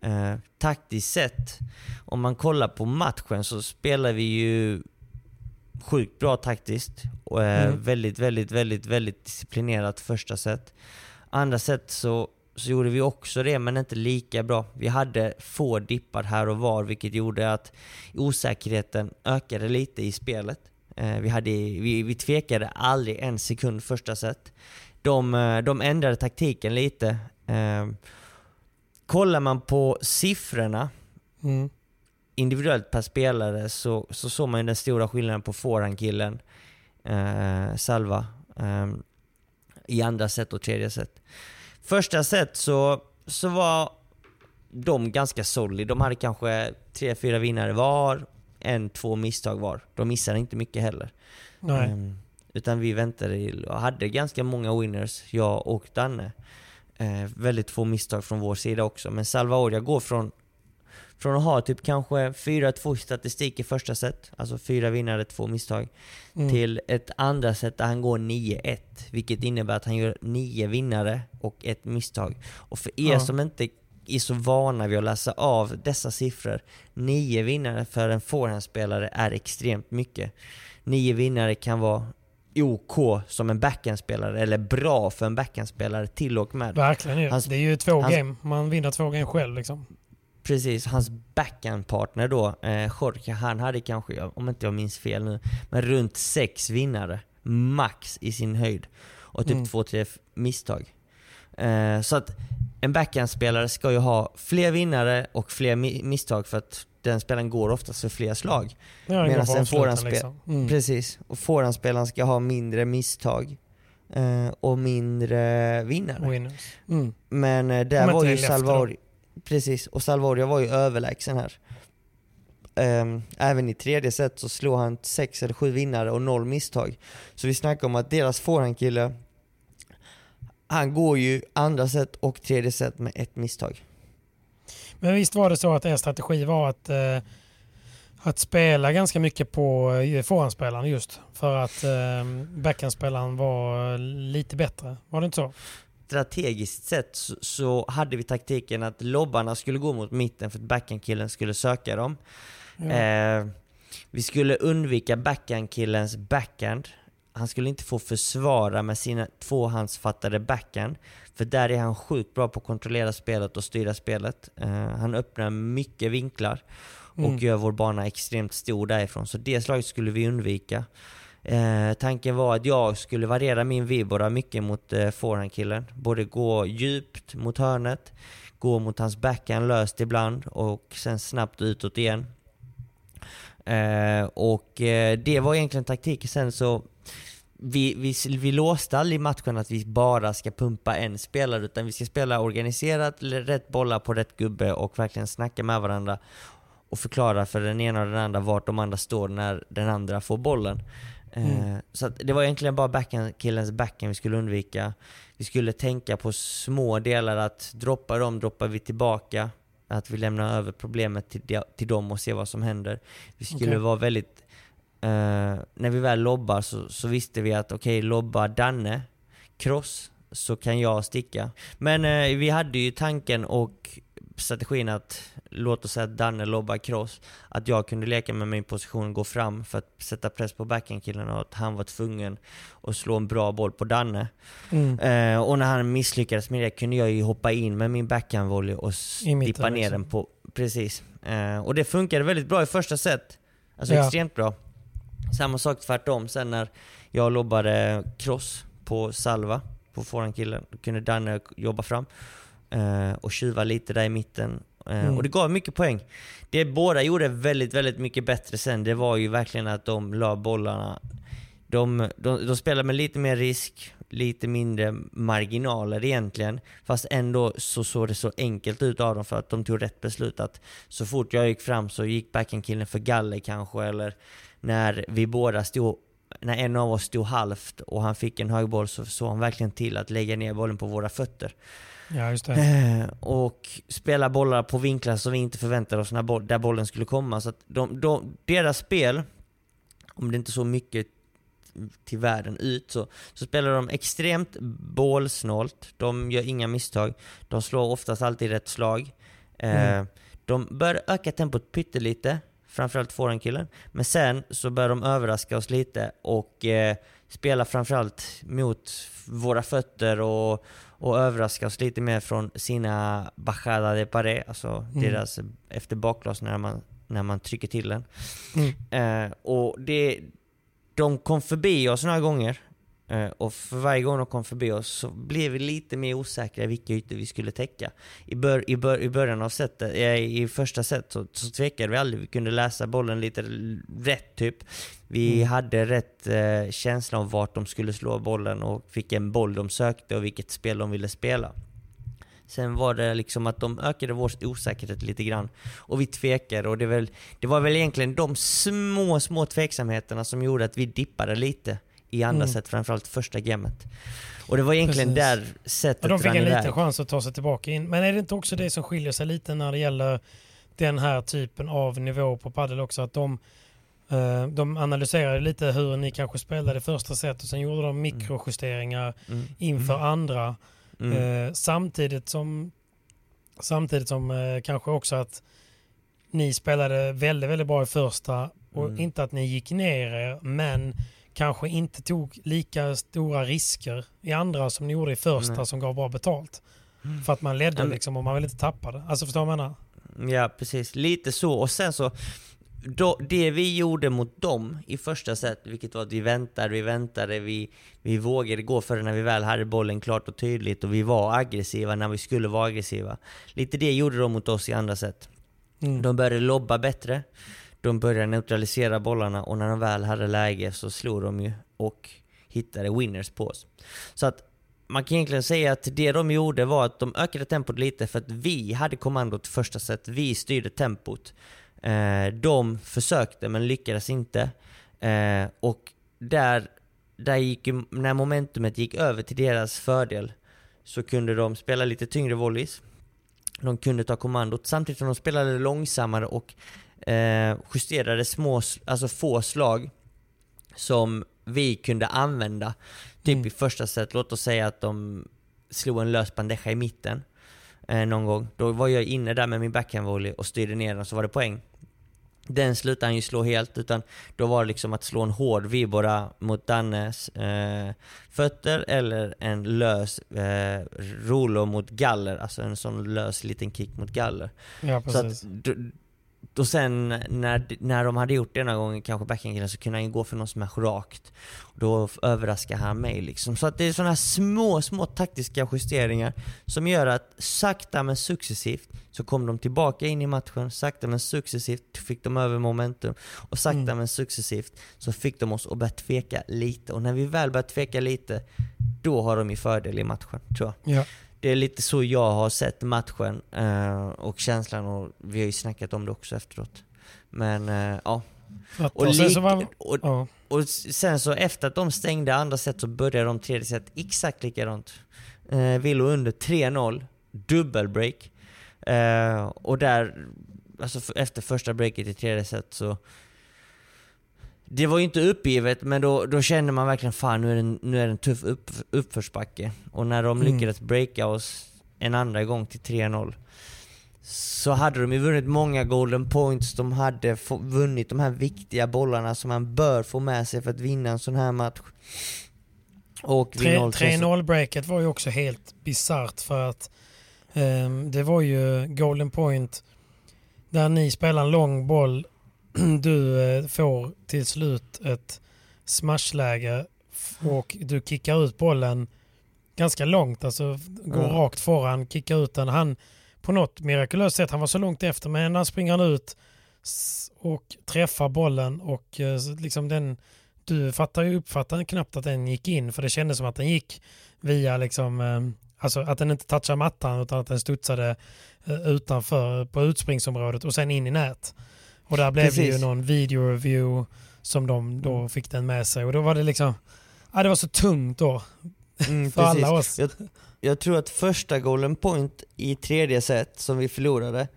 Eh, taktiskt sett, om man kollar på matchen så spelar vi ju sjukt bra taktiskt. Och eh, Mm. väldigt, väldigt, väldigt, väldigt disciplinerat första set. Andra set så så gjorde vi också det, men inte lika bra. Vi hade få dippar här och var, vilket gjorde att osäkerheten ökade lite i spelet. Eh, vi, hade, vi, vi tvekade aldrig en sekund första set. De, eh, de ändrade taktiken lite. Eh, kollar man på siffrorna Mm. individuellt per spelare så, så såg man ju den stora skillnaden på forehandkillen, eh, Salva, eh, i andra set och tredje set. Första set så, så var de ganska solid. De hade kanske tre, fyra vinnare var, en, två misstag var. De missade inte mycket heller. Ehm, utan vi väntade och hade ganska många winners, jag och Danne. Eh, väldigt få misstag från vår sida också. Men Salvaoria går från, från att ha typ kanske 4-2 statistik i första set, alltså fyra vinnare, två misstag, Mm. till ett andra set där han går 9-1. Vilket innebär att han gör nio vinnare och ett misstag. Och för er Ja. som inte är så vana vid att läsa av dessa siffror, nio vinnare för en forehandspelare är extremt mycket. Nio vinnare kan vara OK som en backhandspelare, eller bra för en backhandspelare till och med. Verkligen ju. Hans- det är ju två hans- game. Man vinner två game själv liksom. Precis, hans backhandpartner då, eh, Jorge, han hade kanske, om inte jag minns fel nu, men runt sex vinnare. Max i sin höjd. Och typ Mm. två, tre misstag. Eh, så att en backhandspelare ska ju ha fler vinnare och fler mi- misstag för att den spelaren går oftast för fler slag. Ja, Medan en avsluten, forehandspel- liksom. Mm. Precis. Och forehandspelaren ska ha mindre misstag eh, och mindre vinnare. Winners. Mm. Men eh, där Om var ju. Salvadoria, precis, och Salvadoria var ju överlägsen här. Ehm, även i tredje set så slog han sex eller sju vinnare och noll misstag. Så vi snackar om att deras forehandkille, han går ju andra set och tredje set med ett misstag. Men visst var det så att er strategi var att, eh, att spela ganska mycket på eh, forehandspelaren just för att eh, backhandspelaren var lite bättre. Var det inte så? Strategiskt sett så, så hade vi taktiken att lobbarna skulle gå mot mitten för att backhandkillen skulle söka dem. Ja. Eh, vi skulle undvika backhandkillens backhand. Han skulle inte få försvara med sina tvåhandsfattade backhand. För där är han sjukt bra på att kontrollera spelet och styra spelet. Eh, han öppnar mycket vinklar och Mm. gör vår bana extremt stor därifrån. Så det slaget skulle vi undvika. Eh, tanken var att jag skulle variera min vibora mycket mot eh, forehandkillen. Både gå djupt mot hörnet, gå mot hans backhand löst ibland och sen snabbt utåt igen. Eh, och det var egentligen taktiken sen så vi, vi, vi låste aldrig matchen att vi bara ska pumpa en spelare utan vi ska spela organiserat, rätt bollar på rätt gubbe och verkligen snacka med varandra och förklara för den ena och den andra vart de andra står när den andra får bollen. Eh, Så att det var egentligen bara backhand, killens backhand vi skulle undvika. Vi skulle tänka på små delar, att droppa dem, droppar vi tillbaka. Att vi lämnar över problemet till, till dem och ser vad som händer. Vi skulle Okej. vara väldigt... eh, när vi väl lobbar så, så visste vi att okej, lobbar Danne cross så kan jag sticka. Men eh, vi hade ju tanken och strategin att låt oss säga att Danne lobbar cross, att jag kunde leka med min position och gå fram för att sätta press på backhandkillen och att han var tvungen att slå en bra boll på Danne. Mm. Eh, och när han misslyckades med det kunde jag ju hoppa in med min backhandvolley och dippa ner liksom. den på... Precis. Eh, och det funkade väldigt bra i första set. Alltså Ja. extremt bra. Samma sak tvärtom sen när jag lobbade cross på Salva, på forehandkillen. Då kunde Danne jobba fram eh, och tjuva lite där i mitten. Eh, Mm. Och det gav mycket poäng. Det båda gjorde väldigt, väldigt mycket bättre sen, det var ju verkligen att de la bollarna de, de, de spelar med lite mer risk, lite mindre marginaler egentligen. Fast ändå så såg det så enkelt ut av dem för att de tog rätt beslut. Att så fort jag gick fram så gick backhandkillen för galler kanske. Eller när vi båda stod, när en av oss stod halvt och han fick en högboll så såg han verkligen till att lägga ner bollen på våra fötter. Ja, just det. Eh, och spela bollar på vinklar som vi inte förväntade oss när boll, där bollen skulle komma. Så de, de, deras spel, om det inte så mycket till världen ut, så, så spelar de extremt bålsnålt. De gör inga misstag. De slår oftast alltid rätt slag. Eh, Mm. De bör öka tempot pyttelite, framförallt forehandkillen. Men sen så bör de överraska oss lite och eh, spela framförallt mot våra fötter och, och överraska oss lite mer från sina bajada de pared, alltså Mm. deras efter bakglas när man, när man trycker till den. Mm. Eh, och det, de kom förbi oss några gånger. Eh, och för varje gång de kom förbi oss så blev vi lite mer osäkra vilka ytor vi skulle täcka. I, bör, i, bör, i början av setet, i första set så, så tvekade vi aldrig. Vi kunde läsa bollen lite rätt typ. Vi Mm. hade rätt eh, känsla om vart de skulle slå bollen och vilken boll de sökte och vilket spel de ville spela. Sen var det liksom att de ökade vår osäkerhet lite grann. Och vi tvekade och det, väl, det var väl egentligen de små, små tveksamheterna som gjorde att vi dippade lite i andra Mm. set, framförallt första gamet. Och det var egentligen Precis. där sättet Och de fick en iväg. liten chans att ta sig tillbaka in. Men är det inte också det som skiljer sig lite när det gäller den här typen av nivå på padel också? Att de, eh, de analyserade lite hur ni kanske spelade första set och sen gjorde de mikrojusteringar Mm. inför andra. Mm. Eh, samtidigt som, samtidigt som eh, kanske också att ni spelade väldigt, väldigt bra i första och Mm. inte att ni gick ner er men kanske inte tog lika stora risker i andra som ni gjorde i första Nej. som gav bra betalt. För att man ledde men- liksom och man vill inte tappa det. Alltså förstår du vad jag menar? Ja, precis. Lite så. Och sen så, då, det vi gjorde mot dem i första set, vilket var att vi väntade, vi väntade, vi, vi vågade gå för det när vi väl hade bollen klart och tydligt och vi var aggressiva när vi skulle vara aggressiva. Lite det gjorde de mot oss i andra set. Mm. De började lobba bättre, de började neutralisera bollarna och när de väl hade läge så slog de ju och hittade winners på oss. Så att man kan egentligen säga att det de gjorde var att de ökade tempot lite för att vi hade kommandot första set, vi styrde tempot. Eh, de försökte men lyckades inte. Eh, och där, där gick, ju- när momentumet gick över till deras fördel så kunde de spela lite tyngre volleys. De kunde ta kommandot samtidigt som de spelade långsammare och eh, justerade små, alltså få slag som vi kunde använda. Typ Mm. i första set, låt oss säga att de slog en lös bandeja i mitten eh, någon gång. Då var jag inne där med min backhandvolley och styrde ner den så var det poäng. Den slutade han ju slå helt, utan då var det liksom att slå en hård vibora mot Dannes eh, fötter eller en lös eh, rolo mot galler, alltså en sån lös liten kick mot galler. Ja, Så att, då sen när, när de hade gjort det några gånger, kanske backhandkillen, så kunde han ju gå för någon smash rakt. Då överraskar han mig liksom. Så att det är sådana små, små taktiska justeringar som gör att sakta men successivt så kom de tillbaka in i matchen, sakta men successivt fick de över momentum och sakta Mm. men successivt så fick de oss att börja tveka lite. Och när vi väl börjar tveka lite, då har de ju fördel i matchen, tror jag. Ja. Det är lite så jag har sett matchen eh, och känslan och vi har ju snackat om det också efteråt. Men eh, ja. Och, och sen och, ja. och sen så efter att de stängde andra set så började de tredje set exakt likadant. Eh, vi låg under 3-0, dubbelbreak. Eh, och där, alltså efter första breaket i tredje set så det var ju inte uppgivet, men då, då kände man verkligen fan nu är det en, nu är det en tuff upp, uppförsbacke. Och när de Mm. lyckades breaka oss en andra gång till 3-0 så hade de ju vunnit många golden points, de hade vunnit de här viktiga bollarna som man bör få med sig för att vinna en sån här match. Och vid 0-3 så- 3-0-breaket var ju också helt bisarrt för att ehm, det var ju Golden Point där ni spelar en lång boll. Du eh, får till slut ett smashläge och du kickar ut bollen ganska långt, alltså går Mm. rakt foran, kickar ut den. Han på något mirakulöst sätt, han var så långt efter men han springer han ut och träffar bollen och eh, liksom den du fattar ju uppfattade knappt att den gick in för det kändes som att den gick via liksom, eh, alltså att den inte touchade mattan utan att den studsade utanför på utspringsområdet och sen in i nät. Och där blev det ju Precis. någon video review som de då fick den med sig och då var det liksom, ja det var så tungt då Mm, för precis. alla oss. Jag, jag tror att första golden point i tredje set som vi förlorade,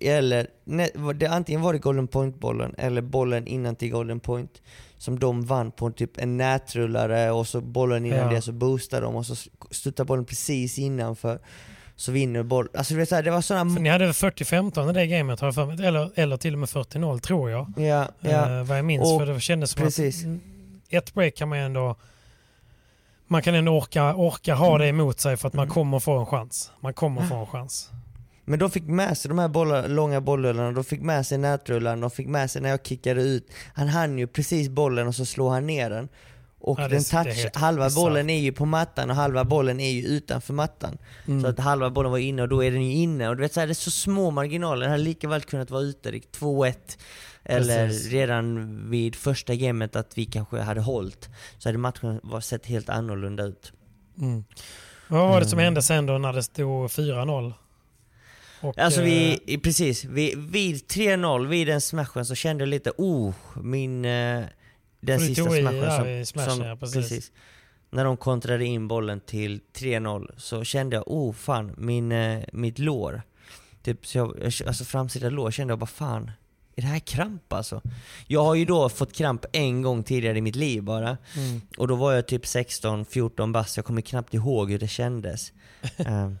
eller ne, det, antingen var det golden point-bollen eller bollen innan till golden point som de vann på typ en nätrullare och så bollen innan Ja. det så boostade de och så stuttar bollen precis innanför så vinner boll. Alltså du vet, så här, det var För sådana... ni hade 40-15 i det gamet har jag för mig, eller, eller till och med 40-0 tror jag. Ja, ja. Eh, vad jag minns, Och för det kändes som precis. att mm, ett break kan man ändå man kan ändå orka, orka ha det emot sig för att man kommer få en chans. Man kommer få en chans. Men de fick med sig de här bollar, långa bollrullarna, de fick med sig nätrullarna, de fick med sig när jag kickade ut. Han hann ju precis bollen och så slår han ner den. Och Ja, det- den det touch, helt halva bollen är ju på mattan och halva bollen är ju utanför mattan. Mm. Så att halva bollen var inne och då är den ju inne. Och du vet så här, det är så små marginaler, den hade lika väl kunnat vara ute, det gick 2-1. Eller Precis. redan vid första gamet att vi kanske hade hållit. Så hade matchen var sett helt annorlunda ut. Mm. Vad var det som Mm. hände sen då när det stod 4-0? Och, Alltså eh, vi, i- precis, vi, vid 3-0, vid den smashen så kände jag lite, oh, min... Den sista i smashen som, i smashen, som ja, precis. När de kontrade in bollen till 3-0 så kände jag, oh fan, min, eh, mitt lår. Typ, så jag, alltså framsida lår kände jag bara, fan, är det här kramp alltså? Jag har ju då fått kramp en gång tidigare i mitt liv bara. Mm. Och då var jag typ 16-14 bast, jag kommer knappt ihåg hur det kändes. Ehm,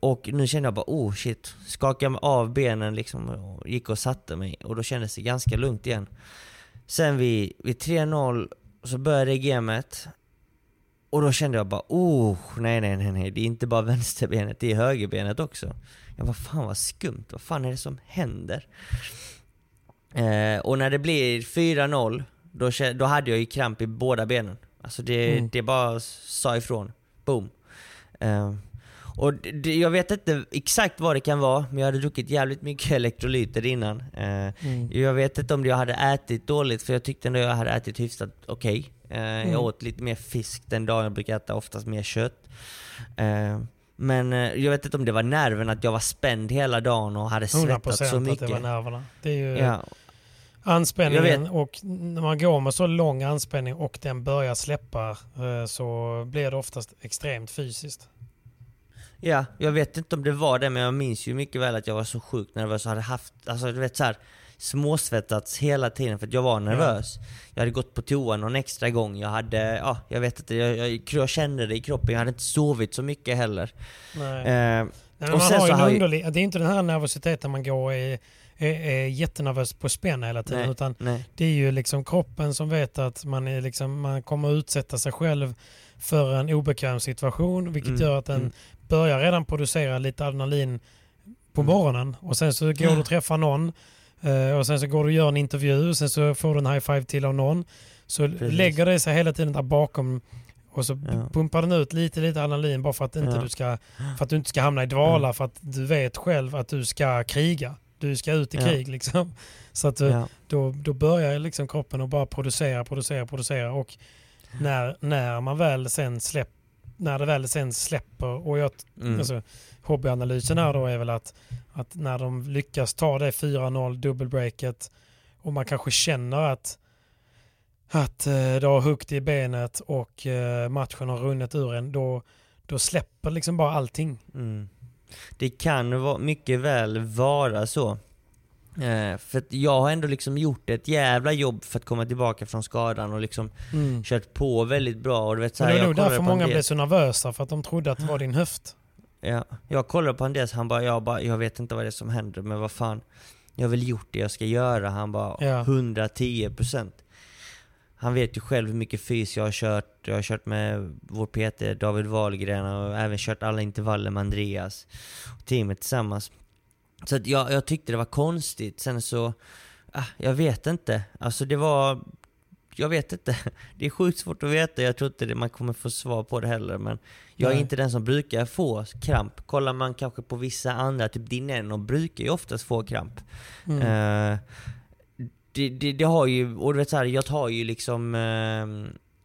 och nu kände jag bara oh shit, skakade av benen liksom och gick och satte mig och då kändes det ganska lugnt igen. Sen vid, vid 3-0 så började gamet och då kände jag bara oh nej nej nej nej, det är inte bara vänsterbenet, det är högerbenet också. Jag bara fan vad skumt, vad fan är det som händer? Eh, och när det blir 4-0, då, då hade jag ju kramp i båda benen. Alltså det, Mm. det bara sa ifrån. Boom. Eh, och det, jag vet inte exakt vad det kan vara, men jag hade druckit jävligt mycket elektrolyter innan. Eh, Mm. Jag vet inte om jag hade ätit dåligt, för jag tyckte ändå jag hade ätit hyfsat okej. Eh, Mm. Jag åt lite mer fisk den dagen, jag brukar äta oftast mer kött. Eh, men eh, jag vet inte om det var nerven, att jag var spänd hela dagen och hade 100% svettats så att det mycket. var nerverna. Det är ju Ja, anspänningen och när man går med så lång anspänning och den börjar släppa så blir det oftast extremt fysiskt. Ja, jag vet inte om det var det, men jag minns ju mycket väl att jag var så sjukt nervös och hade haft, alltså du vet så här, småsvettats hela tiden för att jag var nervös. Jag hade gått på toa någon extra gång, jag hade, ja, jag vet inte, jag, jag, jag kände det i kroppen, jag hade inte sovit så mycket heller. Nej. Eh, Nej, och sen så har det är inte den här nervositeten man går är, är, är jättenervös på spänn hela tiden. nej, Utan nej. det är ju liksom kroppen som vet att man, är liksom, man kommer utsätta sig själv för en obekväm situation. Vilket Mm, gör att den mm. Börjar redan producera lite adrenalin på Mm. morgonen. Och sen så går du och träffar någon. eh, Och sen så går du och gör en intervju. Och sen så får du en high five till av någon. Så Precis. lägger det sig hela tiden där bakom. Och så Ja. pumpar den ut lite, lite adrenalin bara för att, inte Ja. du ska, för att du inte ska hamna i dvala. För att du vet själv att du ska kriga. Du ska ut i Ja. krig liksom. Så att du, Ja. då, då börjar liksom kroppen att bara producera, producera, producera och när, när man väl sen släpp, när det väl sen släpper och jag, Mm. alltså, hobbyanalysen här då är väl att, att när de lyckas ta det 4-0 dubbelbreaket och man kanske känner att att eh, det har huggt i benet och eh, matchen har runnit ur en, då, då släpper liksom bara allting. Mm. Det kan vara, mycket väl vara så. Eh, för jag har ändå liksom gjort ett jävla jobb för att komma tillbaka från skadan och liksom kört på väldigt bra. Och du vet, så här, det var jag nog därför många blev så nervösa för att de trodde att det var din höft. Ja, jag kollade på Andreas, han bara, jag bara, jag vet inte vad det är som händer, men vad fan. Jag har väl gjort det jag ska göra. Han bara, Ja. 110%. Han vet ju själv hur mycket fys jag har kört. Jag har kört med vår PT David Wahlgren och även kört alla intervaller med Andreas. Och teamet tillsammans. Så att jag, jag tyckte det var konstigt. Sen så, ah, jag vet inte. Alltså det var, jag vet inte. Det är sjukt svårt att veta. Jag tror inte det, man kommer få svar på det heller. Men jag är Nej. inte den som brukar få kramp. Kollar man kanske på vissa andra, typ Dineno brukar ju oftast få kramp. Mm. Eh, det, det, det har ju, och du vet så här, jag tar ju liksom eh,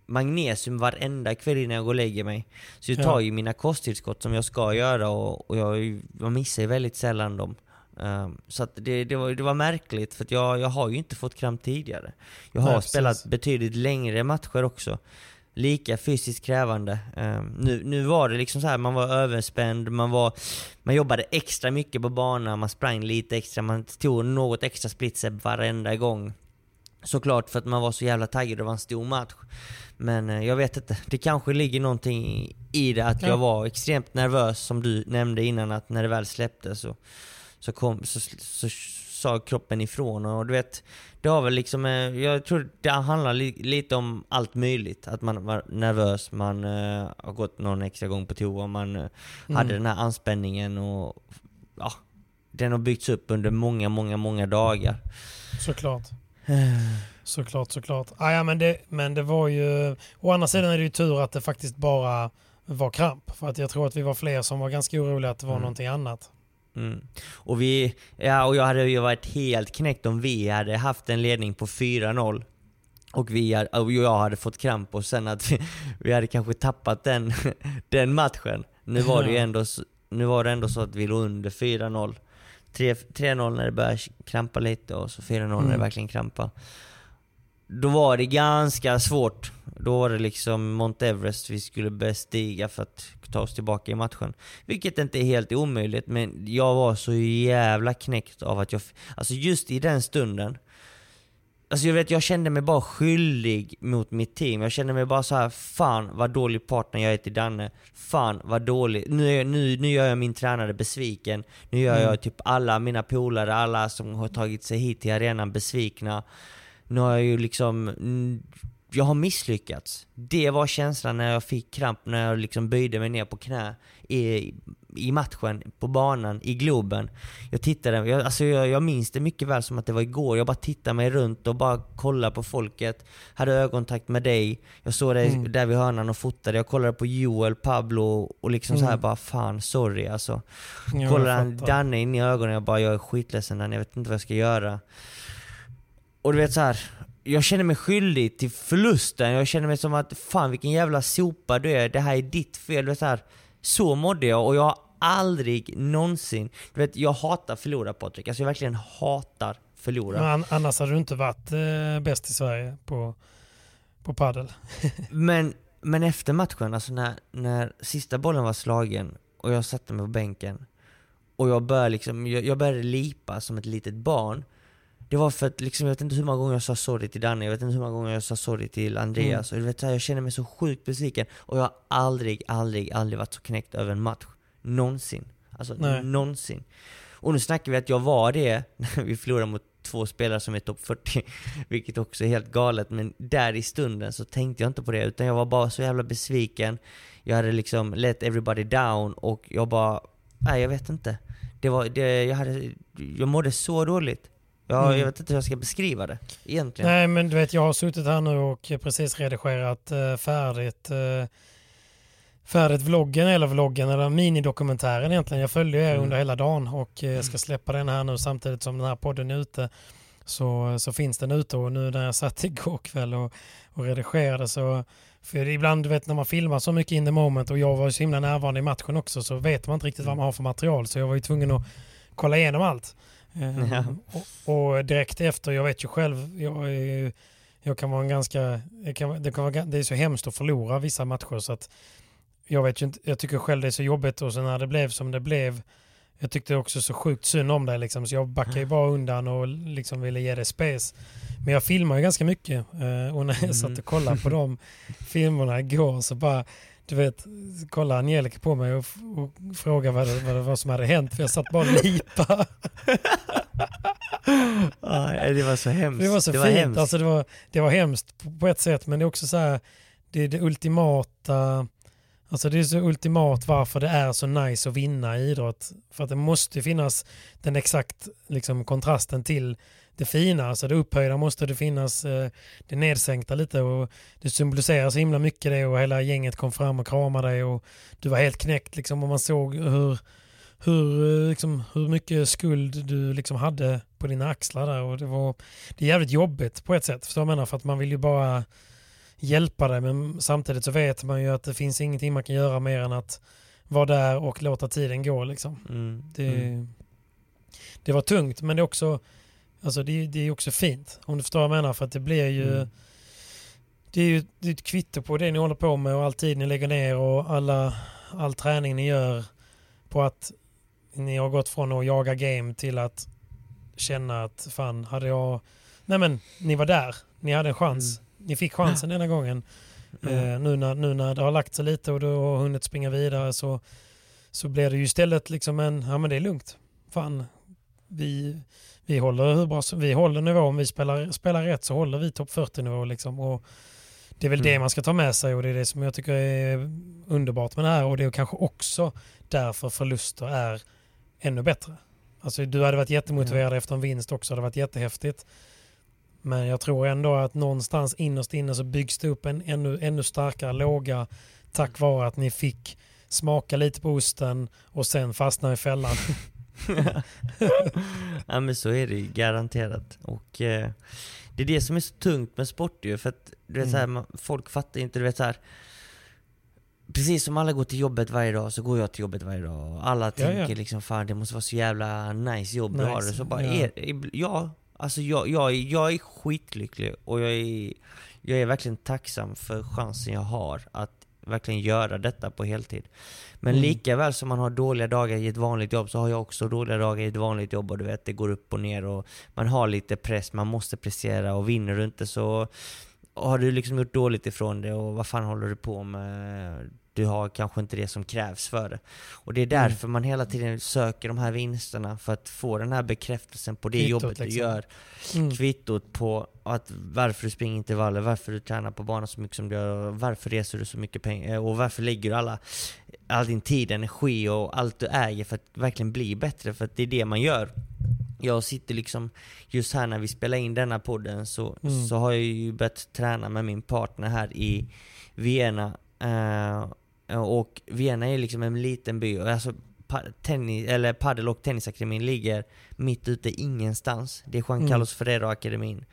magnesium varenda kväll innan jag går och lägger mig. Så jag Ja. tar ju mina kosttillskott som jag ska göra och, och jag, jag missar ju väldigt sällan dem. Eh, så det, det, var, det var märkligt för jag, jag har ju inte fått kramp tidigare. Jag har Nej, precis. spelat betydligt längre matcher också. Lika fysiskt krävande. Eh, nu, nu var det liksom så här, man var överspänd, man, var, man jobbade extra mycket på banan, man sprang lite extra, man tog något extra splitstep varenda gång. Såklart för att man var så jävla taggad, det var en stor match. Men eh, jag vet inte, det kanske ligger någonting i- det att Ja. jag var extremt nervös som du nämnde innan att när det väl släppte så, så, kom, så, så, så sa kroppen ifrån och du vet, det har väl liksom, eh, jag tror det handlar li, lite om allt möjligt. Att man var nervös, man uh, har gått någon extra gång på toa, man uh, mm. hade den här anspänningen och ja, den har byggts upp under många, många, många dagar. Såklart. såklart, såklart. Ah, ja, men, det, men det var ju... Å andra sidan är det ju tur att det faktiskt bara var kramp. För att jag tror att vi var fler som var ganska oroliga att det var mm. någonting annat. Mm. Och, vi, ja, och jag hade ju varit helt knäckt om vi hade haft en ledning på 4-0 och, vi, och jag hade fått kramp och sen att vi, vi hade kanske tappat den, den matchen. Nu var det ju ändå, nu var det ändå så att vi låg under 4-0. 3-0 när det började krampa lite och så 4-0 mm. när det mm. verkligen krampade. Då var det ganska svårt. Då var det liksom Mount Everest vi skulle bestiga för att ta oss tillbaka i matchen. Vilket inte är helt omöjligt, men jag var så jävla knäckt av att jag... Alltså just i den stunden Alltså jag vet, jag kände mig bara skyldig mot mitt team. Jag kände mig bara så här, fan vad dålig partner jag är till Danne. Fan vad dålig. Nu, nu, nu gör jag min tränare besviken. Nu gör mm. jag typ alla mina polare, alla som har tagit sig hit till arenan besvikna. Nu har jag ju liksom jag har misslyckats. Det var känslan när jag fick kramp, när jag liksom böjde mig ner på knä i, i matchen, på banan, i Globen. Jag tittade, jag, alltså jag, jag minns det mycket väl som att det var igår. Jag bara tittade mig runt och bara kollade på folket. Hade ögonkontakt med dig. Jag såg dig mm. där vid hörnan och fotade. Jag kollade på Joel, Pablo och liksom mm. så här mm. bara fan, sorry alltså. Jag kollade Danne in i ögonen och jag bara, jag är skitledsen Danne, jag vet inte vad jag ska göra. Och du vet så här, jag känner mig skyldig till förlusten. Jag känner mig som att fan vilken jävla sopa du är. Det här är ditt fel. Så, här, så mådde jag och jag har aldrig någonsin... Du vet, jag hatar förlora Patrik. Alltså jag verkligen hatar förlora. Men annars hade du inte varit eh, bäst i Sverige på, på padel. men, men efter matchen, alltså när, när sista bollen var slagen och jag satte mig på bänken och jag började, liksom, jag, jag började lipa som ett litet barn. Det var för att liksom, jag vet inte hur många gånger jag sa sorry till Danne, jag vet inte hur många gånger jag sa sorry till Andreas. Mm. Och du vet, jag känner mig så sjukt besviken. Och jag har aldrig, aldrig, aldrig varit så knäckt över en match. Någonsin. Alltså Nej. någonsin. Och nu snackar vi att jag var det när vi förlorade mot två spelare som är topp 40, vilket också är helt galet. Men där i stunden så tänkte jag inte på det, utan jag var bara så jävla besviken. Jag hade liksom let everybody down och jag bara, nej jag vet inte. Det var, det, jag, hade, jag mådde så dåligt. Ja, mm. Jag vet inte hur jag ska beskriva det egentligen. Nej, men du vet, jag har suttit här nu och precis redigerat uh, färdigt, uh, färdigt vloggen, eller vloggen, eller minidokumentären egentligen. Jag följde er mm. under hela dagen och uh, ska släppa den här nu samtidigt som den här podden är ute. Så, så finns den ute och nu när jag satt igår kväll och, och redigerade så för ibland, du vet när man filmar så mycket in the moment och jag var så himla närvarande i matchen också så vet man inte riktigt vad man har för material så jag var ju tvungen att kolla igenom allt. Ehm, ja. Och, och, direkt efter, jag vet ju själv, jag, jag kan vara en ganska, kan, det, kan vara, det är så hemskt att förlora vissa matcher så att jag vet ju inte, jag tycker själv det är så jobbigt och sen när det blev som det blev, jag tyckte också så sjukt synd om dig liksom, så jag backade ju bara undan och liksom ville ge dig space. Men jag filmar ju ganska mycket eh, och när jag satt och kollade på de filmerna igår så bara du vet, kolla Angelica på mig och, och fråga vad det, vad det var som hade hänt för jag satt bara och lipa. det var så hemskt. Det var så det fint. Var hemskt. Alltså det, var, det var hemskt på ett sätt men det är också så här, det är det ultimata, alltså det är så ultimat varför det är så nice att vinna i idrott. För att det måste finnas den exakt liksom, kontrasten till det fina, alltså det upphöjda måste det finnas eh, det nedsänkta lite och det symboliserar så himla mycket det och hela gänget kom fram och kramade dig och du var helt knäckt liksom och man såg hur, hur, eh, liksom, hur mycket skuld du liksom hade på dina axlar där och det var det är jävligt jobbigt på ett sätt, förstår jag menar? För att man vill ju bara hjälpa dig men samtidigt så vet man ju att det finns ingenting man kan göra mer än att vara där och låta tiden gå liksom. Mm. Det, mm. det var tungt men det är också Alltså det, det är också fint, om du förstår vad jag menar. För att det blir ju... Mm. Det är ju det är ett kvitto på det ni håller på med och all tid ni lägger ner och alla, all träning ni gör på att ni har gått från att jaga game till att känna att fan, hade jag... Nej men, ni var där. Ni hade en chans. Mm. Ni fick chansen denna gången. Mm. Eh, nu, när, nu när det har lagt sig lite och du har hunnit springa vidare så, så blir det ju istället liksom en, ja men det är lugnt. Fan, vi, vi, håller hur bra, vi håller nivå. Om vi spelar, spelar rätt så håller vi topp 40-nivå. Liksom. Och det är väl det Mm. man ska ta med sig och det är det som jag tycker är underbart med det här. Och det är kanske också därför förluster är ännu bättre. Alltså, du hade varit jättemotiverad efter en vinst också. Det hade varit jättehäftigt. Men jag tror ändå att någonstans innerst inne så byggs det upp en ännu, ännu starkare låga tack vare att ni fick smaka lite på osten och sen fastna i fällan. ja men så är det ju garanterat. Och eh, det är det som är så tungt med sport ju, för att du vet, Mm. så här, man, folk fattar inte, du vet så här. Precis som alla går till jobbet varje dag så går jag till jobbet varje dag. Och alla Ja, tänker ja. liksom fan det måste vara så jävla nice jobb du har. Nice, Så bara, ja. är, ja, alltså jag, jag, jag är skitlycklig och jag är, jag är verkligen tacksam för chansen jag har att verkligen göra detta på heltid. Men Mm. lika väl som man har dåliga dagar i ett vanligt jobb så har jag också dåliga dagar i ett vanligt jobb och du vet det går upp och ner och man har lite press, man måste prestera och vinner du inte så har du liksom gjort dåligt ifrån det och vad fan håller du på med? Du har kanske inte det som krävs för det. Och det är Mm. därför man hela tiden söker de här vinsterna för att få den här bekräftelsen på det Kvittot, jobbet du liksom. gör. Mm. Kvittot på att varför du springer intervaller, varför du tränar på banan så mycket som du gör, varför reser du så mycket pengar och varför lägger du alla, all din tid, energi och allt du äger för att verkligen bli bättre, för att det är det man gör. Jag sitter liksom, just här när vi spelar in denna podden så, Mm. så har jag ju börjat träna med min partner här i Vienna. Eh, och Vienna är liksom en liten by, och alltså tennis, eller paddel och tennisakademin ligger mitt ute ingenstans. Det är Juan Mm. Carlos Ferrero-akademin.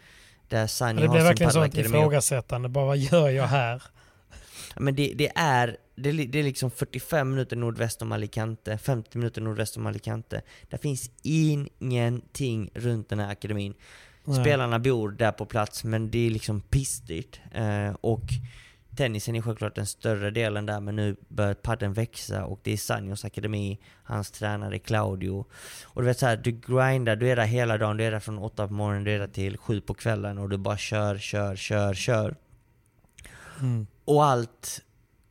Där Sani Det har blir sin verkligen sånt ifrågasättande. Bara vad gör jag här? Men det, det är det, det är liksom 45 minuter nordväst om Alicante, 50 minuter nordväst om Alicante. Det finns ingenting runt den här akademin. Nej. Spelarna bor där på plats men det är liksom pissdyrt. Eh, och tennisen är självklart den större delen där men nu börjar padden växa och det är Sanjos akademi, hans tränare Claudio. Och du vet så här, du grindar, du är där hela dagen, du är där från 8 på morgonen, du är där till 7 på kvällen och du bara kör, kör, kör, kör. Mm. Och allt.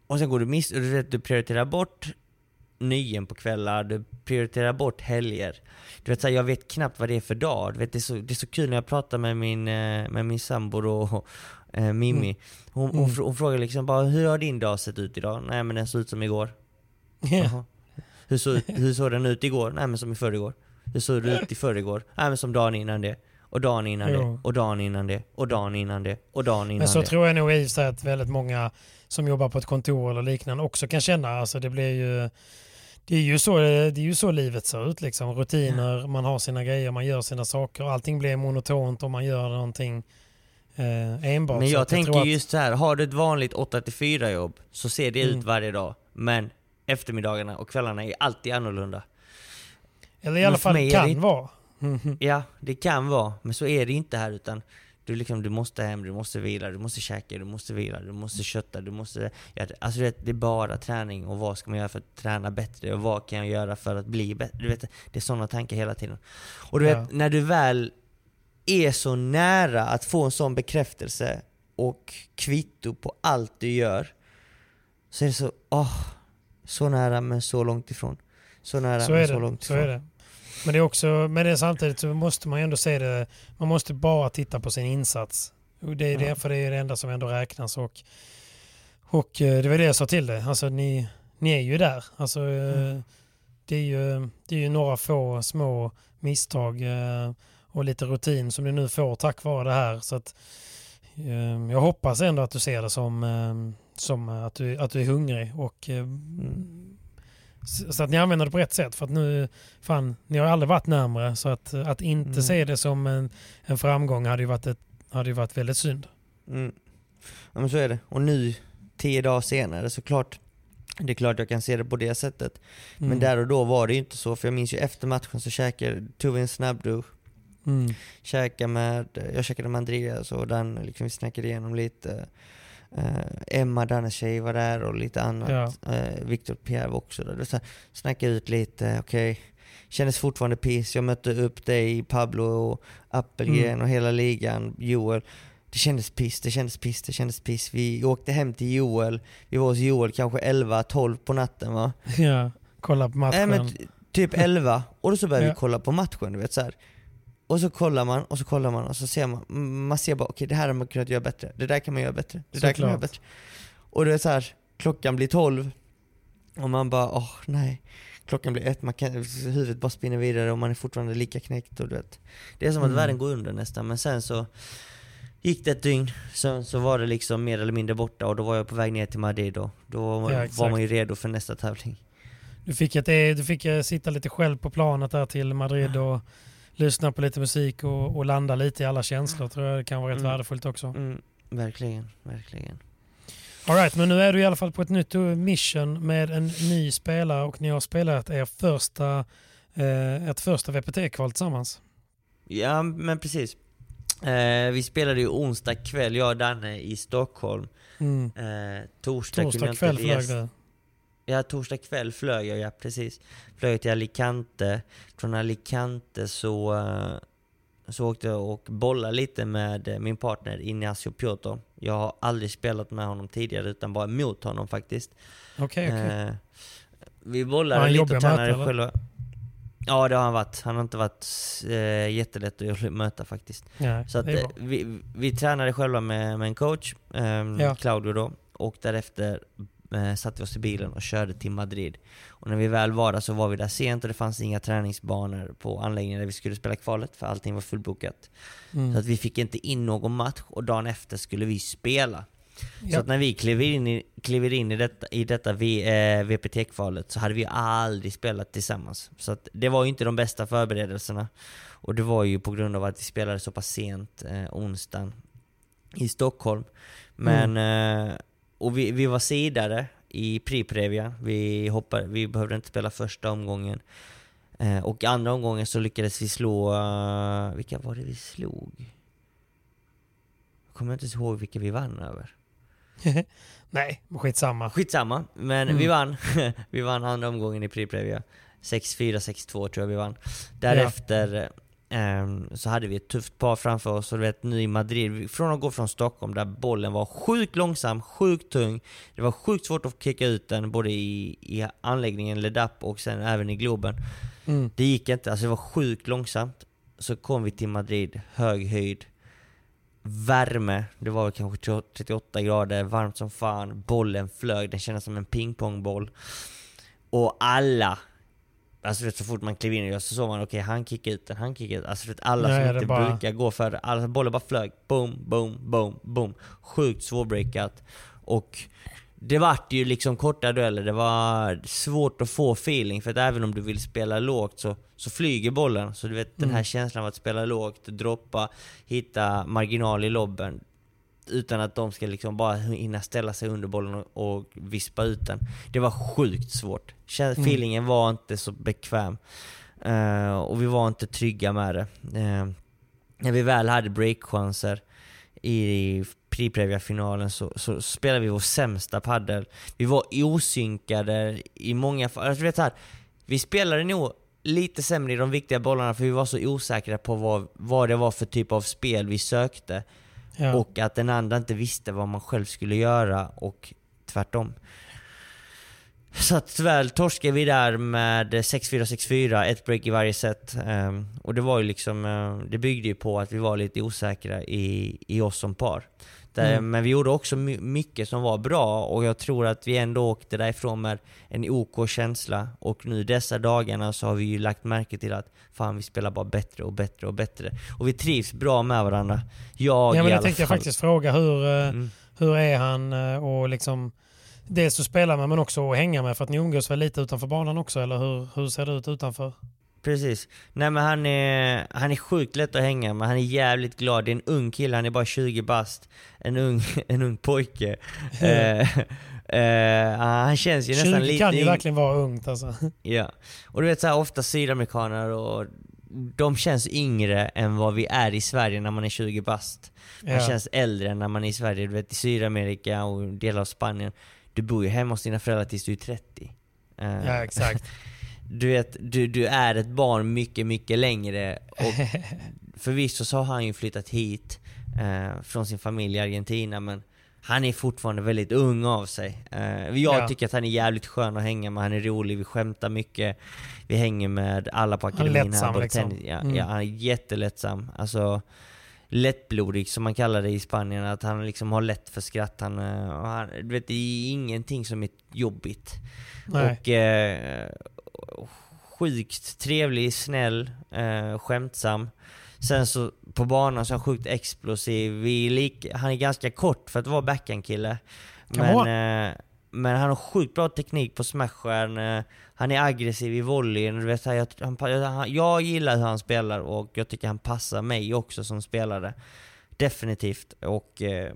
Och sen går du miss, du vet, du prioriterar bort nyen på kvällar, du prioriterar bort helger. Du vet, så här, jag vet knappt vad det är för dag. Du vet, det, är så, det är så kul när jag pratar med min, eh, med min sambo och eh, Mimmi. Hon, hon, Mm. fr- hon frågar liksom bara, hur har din dag sett ut idag? Nej men den såg ut som igår. Jaha. Hur, såg, hur såg den ut igår? Nej men som i förrgår. Hur såg det ut i förrgår? Nej men som dagen innan det. Och dagen innan Jo. det. Och dagen innan det. Och dagen innan det. Och dagen innan Men så det. tror jag nog i och för sig att väldigt många som jobbar på ett kontor eller liknande också kan känna. Alltså det blir ju det är ju så, det är ju så livet ser ut. Liksom. Rutiner, man har sina grejer, man gör sina saker. Allting blir monotont om man gör någonting eh, enbart. Men jag att tänker att- just så här, har du ett vanligt 8-4 jobb så ser det Mm. ut varje dag. Men eftermiddagarna och kvällarna är alltid annorlunda. Eller i alla fall kan det- vara. Ja, det kan vara, men så är det inte här utan du, liksom, du måste hem, du måste vila, du måste käka, du måste vila, du måste kötta, du måste... Ja, det- alltså du vet, det är bara träning och vad ska man göra för att träna bättre och vad kan jag göra för att bli bättre? Du vet, det är sådana tankar hela tiden. Och du Ja. vet, när du väl är så nära att få en sån bekräftelse och kvitto på allt du gör så är det så, åh, så nära men så långt ifrån. Så nära Så men så det. långt Så ifrån. är det. Men det är också, men det samtidigt så måste man ju ändå se det, man måste bara titta på sin insats. Och det är Ja. det, för det är det enda som ändå räknas. Och, och eh, det var det jag sa till dig, alltså ni, ni är ju där. Alltså, eh, det, är ju, det är ju några få små misstag eh, och lite rutin som du nu får tack vare det här. Så att, eh, jag hoppas ändå att du ser det som, eh, som att, du, att du är hungrig och eh, så så att ni använder det på rätt sätt. För att nu, fan, ni har aldrig varit närmare. Så att, att inte Mm. se det som en, en framgång hade ju varit, ett, hade ju varit väldigt synd. Mm. Ja men så är det. Och nu, tio dagar senare, såklart det är klart jag kan se det på det sättet. Men Mm. där och då var det ju inte så, för jag minns ju efter matchen så käkade, tog vi en snabbdusch, Mm. med, jag käkade med Andreas och Dan, liksom vi snackade igenom lite. Eh, Emma, Dannes tjej var där och lite annat. Ja. Eh, Victor Pierre var också där. Så Snackade ut lite, okej. Kändes fortfarande piss. Jag mötte upp dig, Pablo och Appelgren Mm. och hela ligan, Joel. Det kändes piss, det kändes piss, det kändes piss. Vi åkte hem till Joel. Vi var hos Joel kanske 11-12 på natten va? Ja, kolla på matchen. Nej, men typ 11 och då så börjar Ja. vi kolla på matchen, du vet så här. Och så kollar man och så kollar man och så ser man, man ser bara okej det här har man kunnat göra bättre, det där kan man göra bättre, det där kan man göra bättre. Och det är så här, klockan blir 12 och man bara åh nej. Klockan blir ett, man kan, huvudet bara spinner vidare och man är fortfarande lika knäckt och du vet. Det är som att Mm. världen går under nästan men sen så gick det ett dygn, sen så var det liksom mer eller mindre borta och då var jag på väg ner till Madrid och då var, Ja, var man ju redo för nästa tävling. Du fick, ett, eh, du fick eh, sitta lite själv på planet där till Madrid och lyssna på lite musik och, och landa lite i alla känslor. tror jag det kan vara rätt Mm. värdefullt också. Mm, verkligen, verkligen. All right, men nu är du i alla fall på ett nytt mission med en ny spelare och ni har spelat er första, eh, ett första VPT-kval tillsammans. Ja men precis. Eh, vi spelade ju onsdag kväll, jag och Danne i Stockholm. Mm. Eh, torsdag, Torsdag kväll flög resa. Ja, torsdag kväll flög jag, ja precis. Flög till Alicante. Från Alicante så, eh, så åkte jag och bollade lite med eh, min partner Ignacio Piotr. Jag har aldrig spelat med honom tidigare utan bara mot honom faktiskt. Okej, okej. Eh, vi bollade han lite och tränade eller? själva. Ja det har han varit. Han har inte varit eh, jättelätt att möta faktiskt. Nej, Så att, eh, vi, vi tränade själva med, med en coach, ehm, Ja. Claudio då, och därefter eh, satte vi oss i bilen och körde till Madrid. Och när vi väl var där så var vi där sent och det fanns inga träningsbanor på anläggningen där vi skulle spela kvalet för allting var fullbokat. Mm. Så att vi fick inte in någon match och dagen efter skulle vi spela. Så Ja. att när vi kliver in i, kliver in i detta, i detta eh, VPT-kvalet så hade vi aldrig spelat tillsammans. Så att det var ju inte de bästa förberedelserna. Och det var ju på grund av att vi spelade så pass sent eh, onsdagen i Stockholm. Men, eh, och vi, vi var sidare i Priprevia. Vi, hoppade, vi behövde inte spela första omgången. Eh, och andra omgången så lyckades vi slå, eh, vilka var det vi slog? Jag kommer inte ihåg vilka vi vann över. Nej, skitsamma. Skitsamma, men Mm. vi vann. vi vann andra omgången i Priprevia. 6-4, 6-2 tror jag vi vann. Därefter ehm, så hade vi ett tufft par framför oss och du vet nu i Madrid, från att gå från Stockholm där bollen var sjukt långsam, sjukt tung. Det var sjukt svårt att kicka ut den både i, i anläggningen Ledap och sen även i Globen. Mm. Det gick inte, alltså det var sjukt långsamt. Så kom vi till Madrid, hög höjd, värme, det var kanske 38 grader, varmt som fan, bollen flög, den kändes som en pingpongboll. Och alla, alltså vet, så fort man klev in så såg man okej han kickade ut den, han kickade ut Alltså vet, alla Nej, som inte bara- brukar gå för det, alla, bollen bara flög. Boom, boom, boom, boom. Sjukt svårbreakat. Och det vart ju liksom korta dueller, det var svårt att få feeling för att även om du vill spela lågt så, så flyger bollen. Så du vet den här Mm. känslan av att spela lågt, droppa, hitta marginal i lobben utan att de ska liksom bara hinna ställa sig under bollen och, och vispa ut den. Det var sjukt svårt. Mm. Feelingen var inte så bekväm. Eh, och vi var inte trygga med det. Eh, när vi väl hade breakchanser i Priprevia-finalen så, så spelade vi vår sämsta paddel. Vi var osynkade i många fall. Alltså, vet här, vi spelade nog lite sämre i de viktiga bollarna för vi var så osäkra på vad, vad det var för typ av spel vi sökte. Ja. Och att den andra inte visste vad man själv skulle göra och tvärtom. Så att tyvärr torskade vi där med 6-4, 6-4, ett break i varje set. Um, och det var ju liksom, eh, det byggde ju på att vi var lite osäkra i, i oss som par. Där, Mm. Men vi gjorde också my- mycket som var bra och jag tror att vi ändå åkte därifrån med en OK känsla. Och nu dessa dagarna så har vi ju lagt märke till att fan vi spelar bara bättre och bättre och bättre. Och vi trivs bra med varandra. Jag Ja, i men det alla tänkte jag fall. faktiskt fråga. Hur, eh, Mm. hur är han eh, och liksom dels att spela med men också att hänga med för att ni umgås väl lite utanför banan också eller hur, hur ser det ut utanför? Precis. Nej men han är, han är sjukt lätt att hänga med, han är jävligt glad. Det är en ung kille, han är bara 20 bast. En ung, en ung pojke. eh, eh, han känns ju 20 nästan lite... kan ju verkligen vara ungt alltså. Ja. Och du vet såhär, ofta sydamerikaner och de känns yngre än vad vi är i Sverige när man är 20 bast. Man Ja. känns äldre än när man är i Sverige. Du vet i Sydamerika och delar av Spanien. Du bor ju hemma hos dina föräldrar tills du är 30. Eh, Ja, exakt. du vet, du, du är ett barn mycket, mycket längre. Och förvisso så har han ju flyttat hit eh, från sin familj i Argentina, men han är fortfarande väldigt ung av sig. Eh, jag Ja. tycker att han är jävligt skön att hänga med, han är rolig, vi skämtar mycket. Vi hänger med alla på Han är akademin lättsam, både liksom. tennis- ja, Mm. ja, han är jättelättsam. Alltså lättblodig som man kallar det i Spanien, att han liksom har lätt för skratt. Han, eh, han, du vet, det är ingenting som är jobbigt. Nej. Och eh, sjukt trevlig, snäll, eh, skämtsam. Sen så på banan så är han sjukt explosiv. Vi är lika, han är ganska kort för att vara backhandkille. Men, eh, men han har sjukt bra teknik på smashen. Eh, han är aggressiv i volleyn. Du vet, jag, han, pa- han, jag gillar hur han spelar och jag tycker han passar mig också som spelare. Definitivt. Och eh,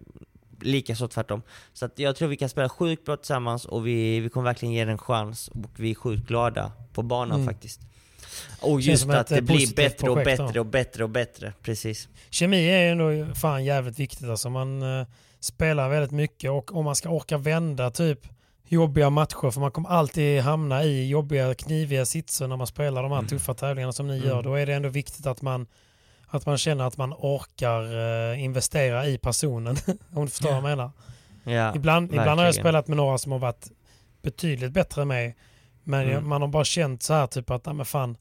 likaså tvärtom. Så att jag tror vi kan spela sjukt bra tillsammans och vi, vi kommer verkligen ge den en chans och vi är sjukt glada på banan Mm. faktiskt. Och just att det blir bättre och projekt då. bättre och bättre och bättre. Precis. Kemi är ju ändå fan jävligt viktigt. Alltså man eh, spelar väldigt mycket och om man ska orka vända typ jobbiga matcher, för man kommer alltid hamna i jobbiga, kniviga sitser när man spelar de här tuffa tävlingarna som ni Mm. gör. Då är det ändå viktigt att man, att man känner att man orkar eh, investera i personen. om du förstår vad jag menar. Ja, Ibland, ibland har jag verkligen. spelat med några som har varit betydligt bättre än mig. Men Mm. man har bara känt så här typ att, nej men fan,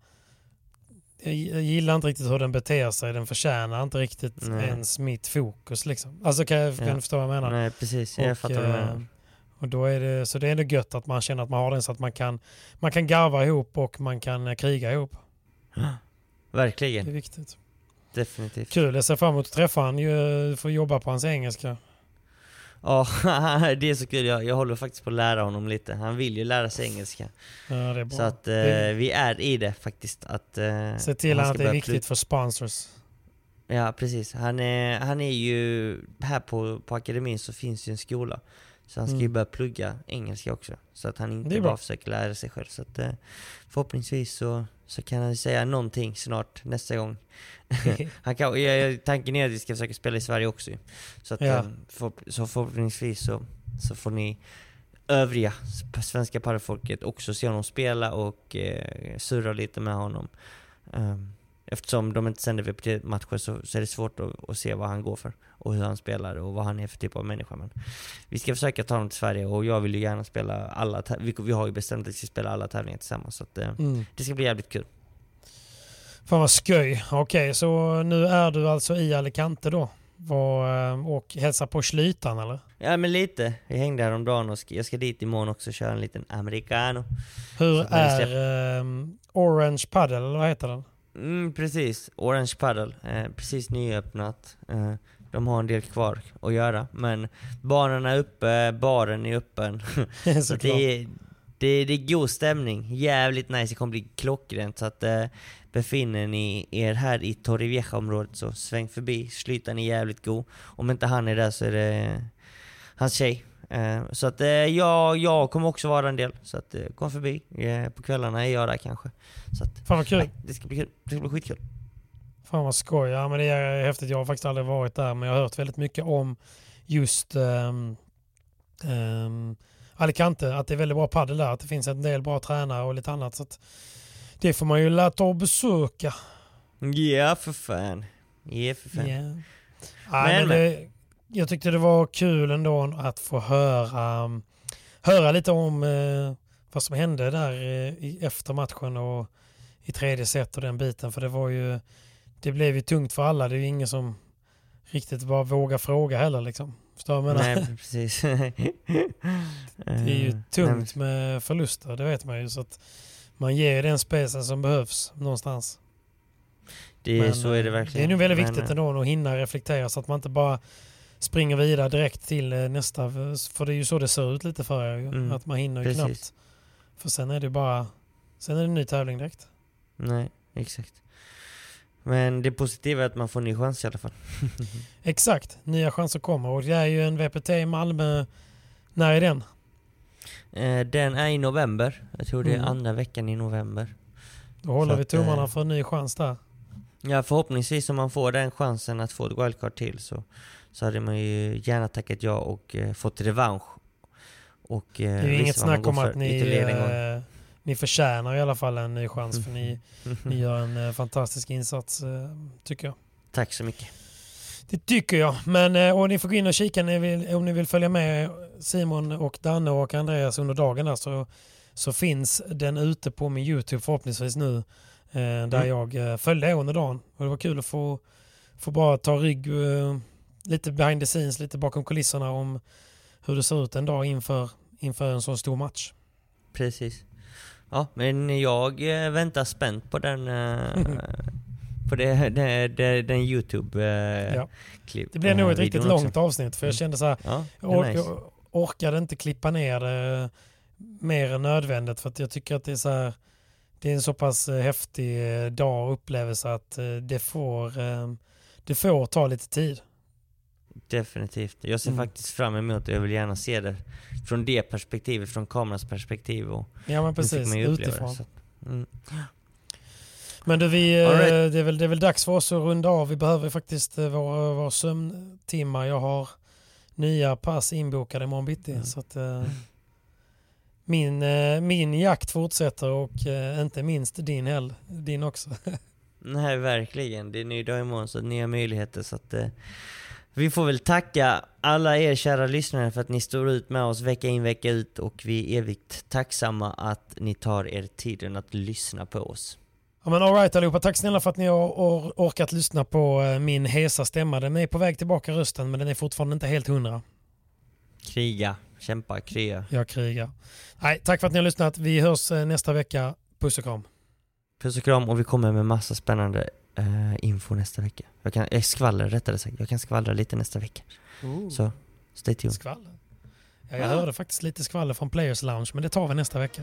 jag gillar inte riktigt hur den beter sig. Den förtjänar inte riktigt Nej. ens mitt fokus. Liksom. Alltså kan, jag, kan Ja. du förstå vad jag menar? Nej precis, jag Och, fattar vad du eh, menar. Och då är det, så det är ändå gött att man känner att man har den så att man kan, man kan garva ihop och man kan eh, kriga ihop. Det är Verkligen, viktigt. Definitivt. Kul, jag ser fram emot att träffa honom. Ju- Få jobba på hans engelska. Ja, det är så kul. Jag, jag håller faktiskt på att lära honom lite. Han vill ju lära sig engelska. Ja, det är bra. Så att eh, vi är i det faktiskt. Att, eh, Se till han att det är viktigt plugga. för sponsors. Ja, precis. Han är, han är ju, här på, på akademin så finns ju en skola. Så han ska ju Mm. börja plugga engelska också. Så att han inte bara försöker lära sig själv. Så att eh, förhoppningsvis så, så kan han säga någonting snart nästa gång. han kan, ja, ja, tanken är att vi ska försöka spela i Sverige också. Så, att, Ja. eh, för, så förhoppningsvis så, så får ni övriga svenska padelfolket också se honom spela och eh, surra lite med honom. Um, eftersom de inte sänder VPT-matcher så, så är det svårt att, att se vad han går för och hur han spelar och vad han är för typ av människa. Men vi ska försöka ta honom till Sverige och jag vill ju gärna spela alla vi, vi har ju bestämt att vi ska spela alla tävlingar tillsammans så att, eh, Mm. det ska bli jävligt kul. Fan vad skoj. Okej, så nu är du alltså i Alicante då? Var, eh, och hälsar på Slytan eller? Ja men lite, jag hängde häromdagen och jag ska dit imorgon också och köra en liten americano. Hur är ehm, Orange Paddle, eller vad heter den? Mm, precis. Orange Paddle. Eh, precis nyöppnat. Eh, de har en del kvar att göra. Men banan är uppe, baren är öppen. så det är, det, det är god stämning. Jävligt nice. Det kommer bli klockrent. Så att eh, befinner ni er här i Torrevieja-området så sväng förbi. Slytan är jävligt god. Om inte han är där så är det hans tjej. Eh, så att eh, jag, jag kommer också vara en del. Så att eh, kom förbi. På kvällarna är jag där kanske. Så att, Fan vad kul. Nej, det ska bli kul. Det ska bli skitkul. Fan vad skoj. Ja, men det är häftigt. Jag har faktiskt aldrig varit där men jag har hört väldigt mycket om just ehm, ehm, Alicante. Att det är väldigt bra padel där. Att det finns en del bra tränare och lite annat. Så det får man ju lära och besöka. Ja för fan. Ja för fan. Ja. Nej, Men- men det, jag tyckte det var kul ändå att få höra, höra lite om eh, vad som hände där eh, efter matchen och i tredje set och den biten. För det var ju, det blev ju tungt för alla. Det är ju ingen som riktigt bara vågar fråga heller liksom. Förstår du vad jag menar? Nej precis. Det är ju tungt med förluster, det vet man ju. Så att man ger ju den spacen som behövs någonstans. Det, Men, så är det eh, verkligen. Det är nog väldigt viktigt eh, ändå att hinna reflektera så att man inte bara springer vidare direkt till eh, nästa. För det är ju så det ser ut lite för er. Mm, Att man hinner ju precis. knappt. För sen är det bara, sen är det en ny tävling direkt. Nej, exakt. Men det positiva är att man får en ny chans i alla fall. Exakt, nya chanser kommer och det är ju en VPT i Malmö. När är den? Eh, den är i november. Jag tror det är Mm. andra veckan i november. Då håller Så vi att, tummarna eh, för en ny chans där. Ja förhoppningsvis om man får den chansen att få ett wildcard till så, så hade man ju gärna tackat ja och eh, fått revansch. Och eh, Det är ju inget snack om att ni, eh, ni förtjänar i alla fall en ny chans för ni, Mhm. ni gör en eh, fantastisk insats tycker jag. Tack så mycket. Det tycker jag. Men, och ni får gå in och kika om ni vill, om ni vill följa med Simon och Danne och Andreas under dagen. Där, så, så finns den ute på min YouTube förhoppningsvis nu. Där Mm. jag följde er under dagen. Och det var kul att få, få bara ta rygg lite behind the scenes, lite bakom kulisserna om hur det ser ut en dag inför, inför en så stor match. Precis. Ja, men jag eh, väntar spänt på den... eh, på det, det, det, den youtube eh, Ja. Det blev nog ett riktigt också. långt avsnitt för jag Mm. kände så här, Ja, or- nice. jag orkade inte klippa ner det mer än nödvändigt för att jag tycker att det är så här, det är en så pass häftig dag och upplevelse att det får, det får ta lite tid. Definitivt. Jag ser Mm. faktiskt fram emot det. Jag vill gärna se det från det perspektivet, från kamerans perspektiv. Och Ja men precis, utifrån. Det, Mm. Men du, vi, eh, right. det, är väl, det är väl dags för oss att runda av. Vi behöver faktiskt eh, våra, våra sömntimmar. Jag har nya pass inbokade imorgon bitti. Mm. Så att, eh, min, eh, min jakt fortsätter och eh, inte minst din heller. Din också. Nej, verkligen. Det är ny dag imorgon, så nya möjligheter. Så att, eh, vi får väl tacka alla er kära lyssnare för att ni står ut med oss vecka in vecka ut och vi är evigt tacksamma att ni tar er tiden att lyssna på oss. Ja, men all right allihopa, tack snälla för att ni har or- orkat lyssna på eh, min hesa stämma. Den är på väg tillbaka rösten men den är fortfarande inte helt hundra. Kriga, kämpa, krya. Jag krigar. Nej, tack för att ni har lyssnat. Vi hörs eh, nästa vecka. Puss och kram. Puss och kram och vi kommer med massa spännande eh, info nästa vecka. Jag kan, eh, skvaller rättare sagt. Jag kan skvallra lite nästa vecka. Så, stay tuned. Skvaller. Ja, jag hörde faktiskt lite skvaller från Players Lounge men det tar vi nästa vecka.